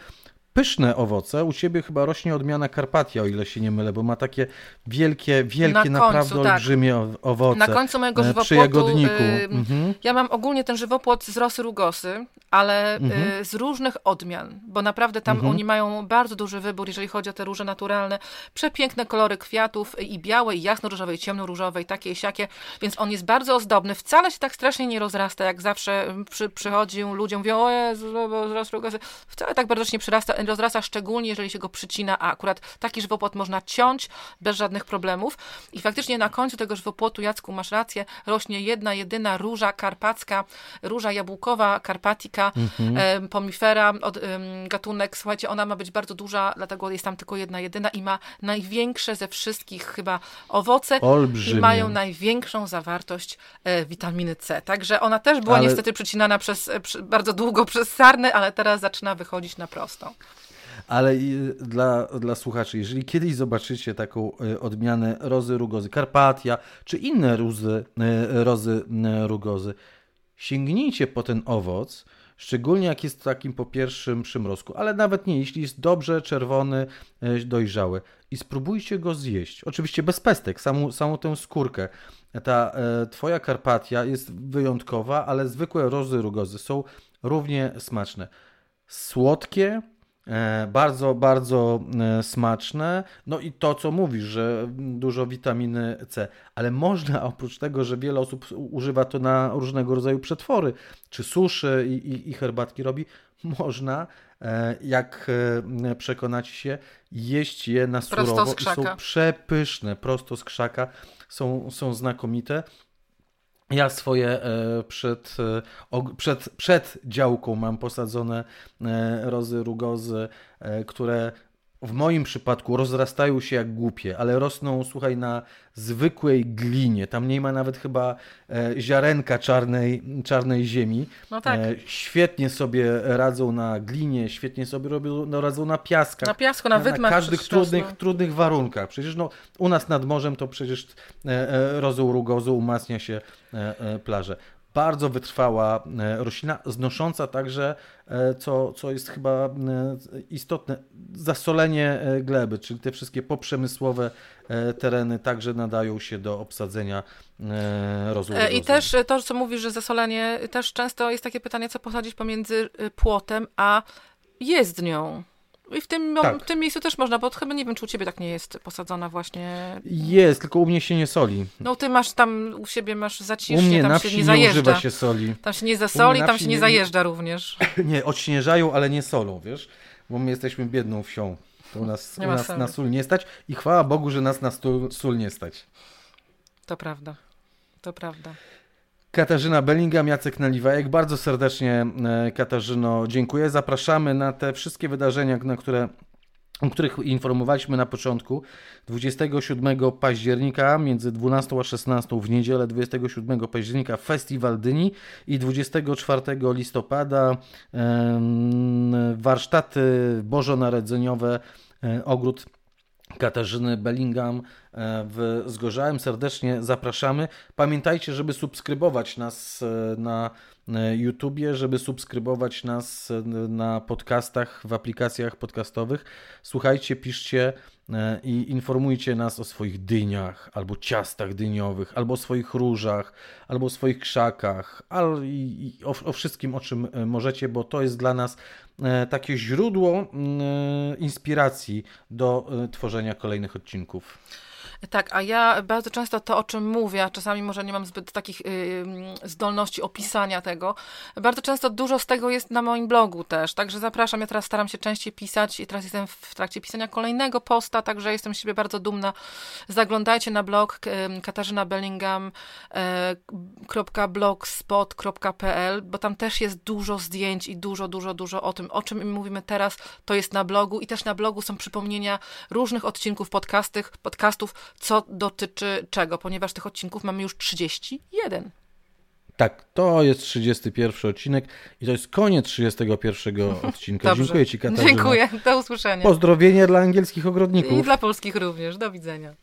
pyszne owoce. U ciebie chyba rośnie odmiana Karpatia, o ile się nie mylę, bo ma takie wielkie, wielkie, na naprawdę końcu, tak. olbrzymie owoce. Na końcu mojego żywopłotu. Przy jagodniku. Mhm. Ja mam ogólnie ten żywopłot z rosy rugosy, ale mhm. yy, z różnych odmian, bo naprawdę tam mhm. oni mają bardzo duży wybór, jeżeli chodzi o te róże naturalne. Przepiękne kolory kwiatów i białe, i jasno-różowe, i ciemno-różowe, i takie, i siakie, więc on jest bardzo ozdobny. Wcale się tak strasznie nie rozrasta, jak zawsze przy, przychodzi ludziom, mówią, o Jezu, rugosy. Wcale tak bardzo się nie przyrasta nie rozrasta, szczególnie jeżeli się go przycina, a akurat taki żywopłot można ciąć bez żadnych problemów. I faktycznie na końcu tego żywopłotu, Jacku, masz rację, rośnie jedna, jedyna róża karpacka, róża jabłkowa, karpatika, mhm. pomifera, od, gatunek, słuchajcie, ona ma być bardzo duża, dlatego jest tam tylko jedna, jedyna i ma największe ze wszystkich chyba owoce Olbrzymie. i mają największą zawartość e, witaminy C. Także ona też była ale... niestety przycinana przez, e, bardzo długo przez sarny, ale teraz zaczyna wychodzić na prosto. Ale dla, dla słuchaczy, jeżeli kiedyś zobaczycie taką e, odmianę rozy rugozy, Karpatia, czy inne rozy, rozy rugozy, sięgnijcie po ten owoc, szczególnie jak jest takim po pierwszym przymrozku, ale nawet nie, jeśli jest dobrze czerwony, dojrzały i spróbujcie go zjeść. Oczywiście bez pestek, samą, samą tę skórkę. Ta e, twoja Karpatia jest wyjątkowa, ale zwykłe rozy rugozy są równie smaczne. Słodkie, e, bardzo, bardzo e, smaczne. No i to, co mówisz, że dużo witaminy C. Ale można, oprócz tego, że wiele osób używa to na różnego rodzaju przetwory, czy suszy i, i, i herbatki robi, można E, jak e, przekonacie się, jeść je na surowo i są przepyszne, prosto z krzaka, są, są znakomite. Ja swoje e, przed, przed, przed działką mam posadzone rozy rugozy, które w moim przypadku rozrastają się jak głupie, ale rosną, słuchaj, na zwykłej glinie. Tam nie ma nawet chyba e, ziarenka czarnej, czarnej ziemi. No tak. E, świetnie sobie radzą na glinie, świetnie sobie robią, no, radzą na piaskach. Na piasku, na wydmach. Na każdych trudnych, trudnych warunkach. Przecież no, u nas nad morzem to przecież e, e, rozą rugozą umacnia się e, e, plaże bardzo wytrwała e, roślina, znosząca także, e, co, co jest chyba e, istotne, zasolenie gleby, czyli te wszystkie poprzemysłowe tereny także nadają się do obsadzenia rozwoju. I też to, co mówisz, że zasolenie, też często jest takie pytanie, co posadzić pomiędzy płotem a jezdnią. I w tym, tak. w tym miejscu też można, bo chyba nie wiem, czy u ciebie tak nie jest posadzona właśnie. Jest, tylko u mnie się nie soli. No ty masz tam, u siebie masz zacisznie, u mnie tam na się nie, nie zajeżdża. używa się soli. Tam się nie zasoli, tam się nie, nie zajeżdża również. Nie, odśnieżają, ale nie solą, wiesz? Bo my jesteśmy biedną wsią. To u nas, u nas na sól nie stać i chwała Bogu, że nas na sól nie stać. To prawda, to prawda. Katarzyna Bellingham, Jacek Naliwajek. Bardzo serdecznie e, Katarzyno dziękuję. Zapraszamy na te wszystkie wydarzenia, na które o których informowaliśmy na początku. 27 października między 12 a 16 w niedzielę 27 października Festiwal Dyni i 24 listopada warsztaty bożonarodzeniowe e, Ogród Katarzyny Bellingham e, w Zgorzałem. Serdecznie zapraszamy. Pamiętajcie, żeby subskrybować nas e, na YouTubie, żeby subskrybować nas e, na podcastach, w aplikacjach podcastowych. Słuchajcie, piszcie i informujcie nas o swoich dyniach, albo ciastach dyniowych, albo swoich różach, albo swoich krzakach, i o, o wszystkim, o czym możecie, bo to jest dla nas E, takie źródło mm, e, inspiracji do e, tworzenia kolejnych odcinków. Tak, a ja bardzo często to, o czym mówię, a czasami może nie mam zbyt takich zdolności opisania tego, bardzo często dużo z tego jest na moim blogu też, także zapraszam, ja teraz staram się częściej pisać i teraz jestem w trakcie pisania kolejnego posta, także jestem z siebie bardzo dumna. Zaglądajcie na blog katarzynabellingham.blogspot.pl, bo tam też jest dużo zdjęć i dużo, dużo, dużo o tym, o czym mówimy teraz, to jest na blogu i też na blogu są przypomnienia różnych odcinków podcastów, podcastów co dotyczy czego, ponieważ tych odcinków mamy już 31. Tak, to jest 31 odcinek i to jest koniec 31 odcinka. Dobrze. Dziękuję Ci, Katarzyna. Dziękuję, do usłyszenia. Pozdrowienia dla angielskich ogrodników. I dla polskich również. Do widzenia.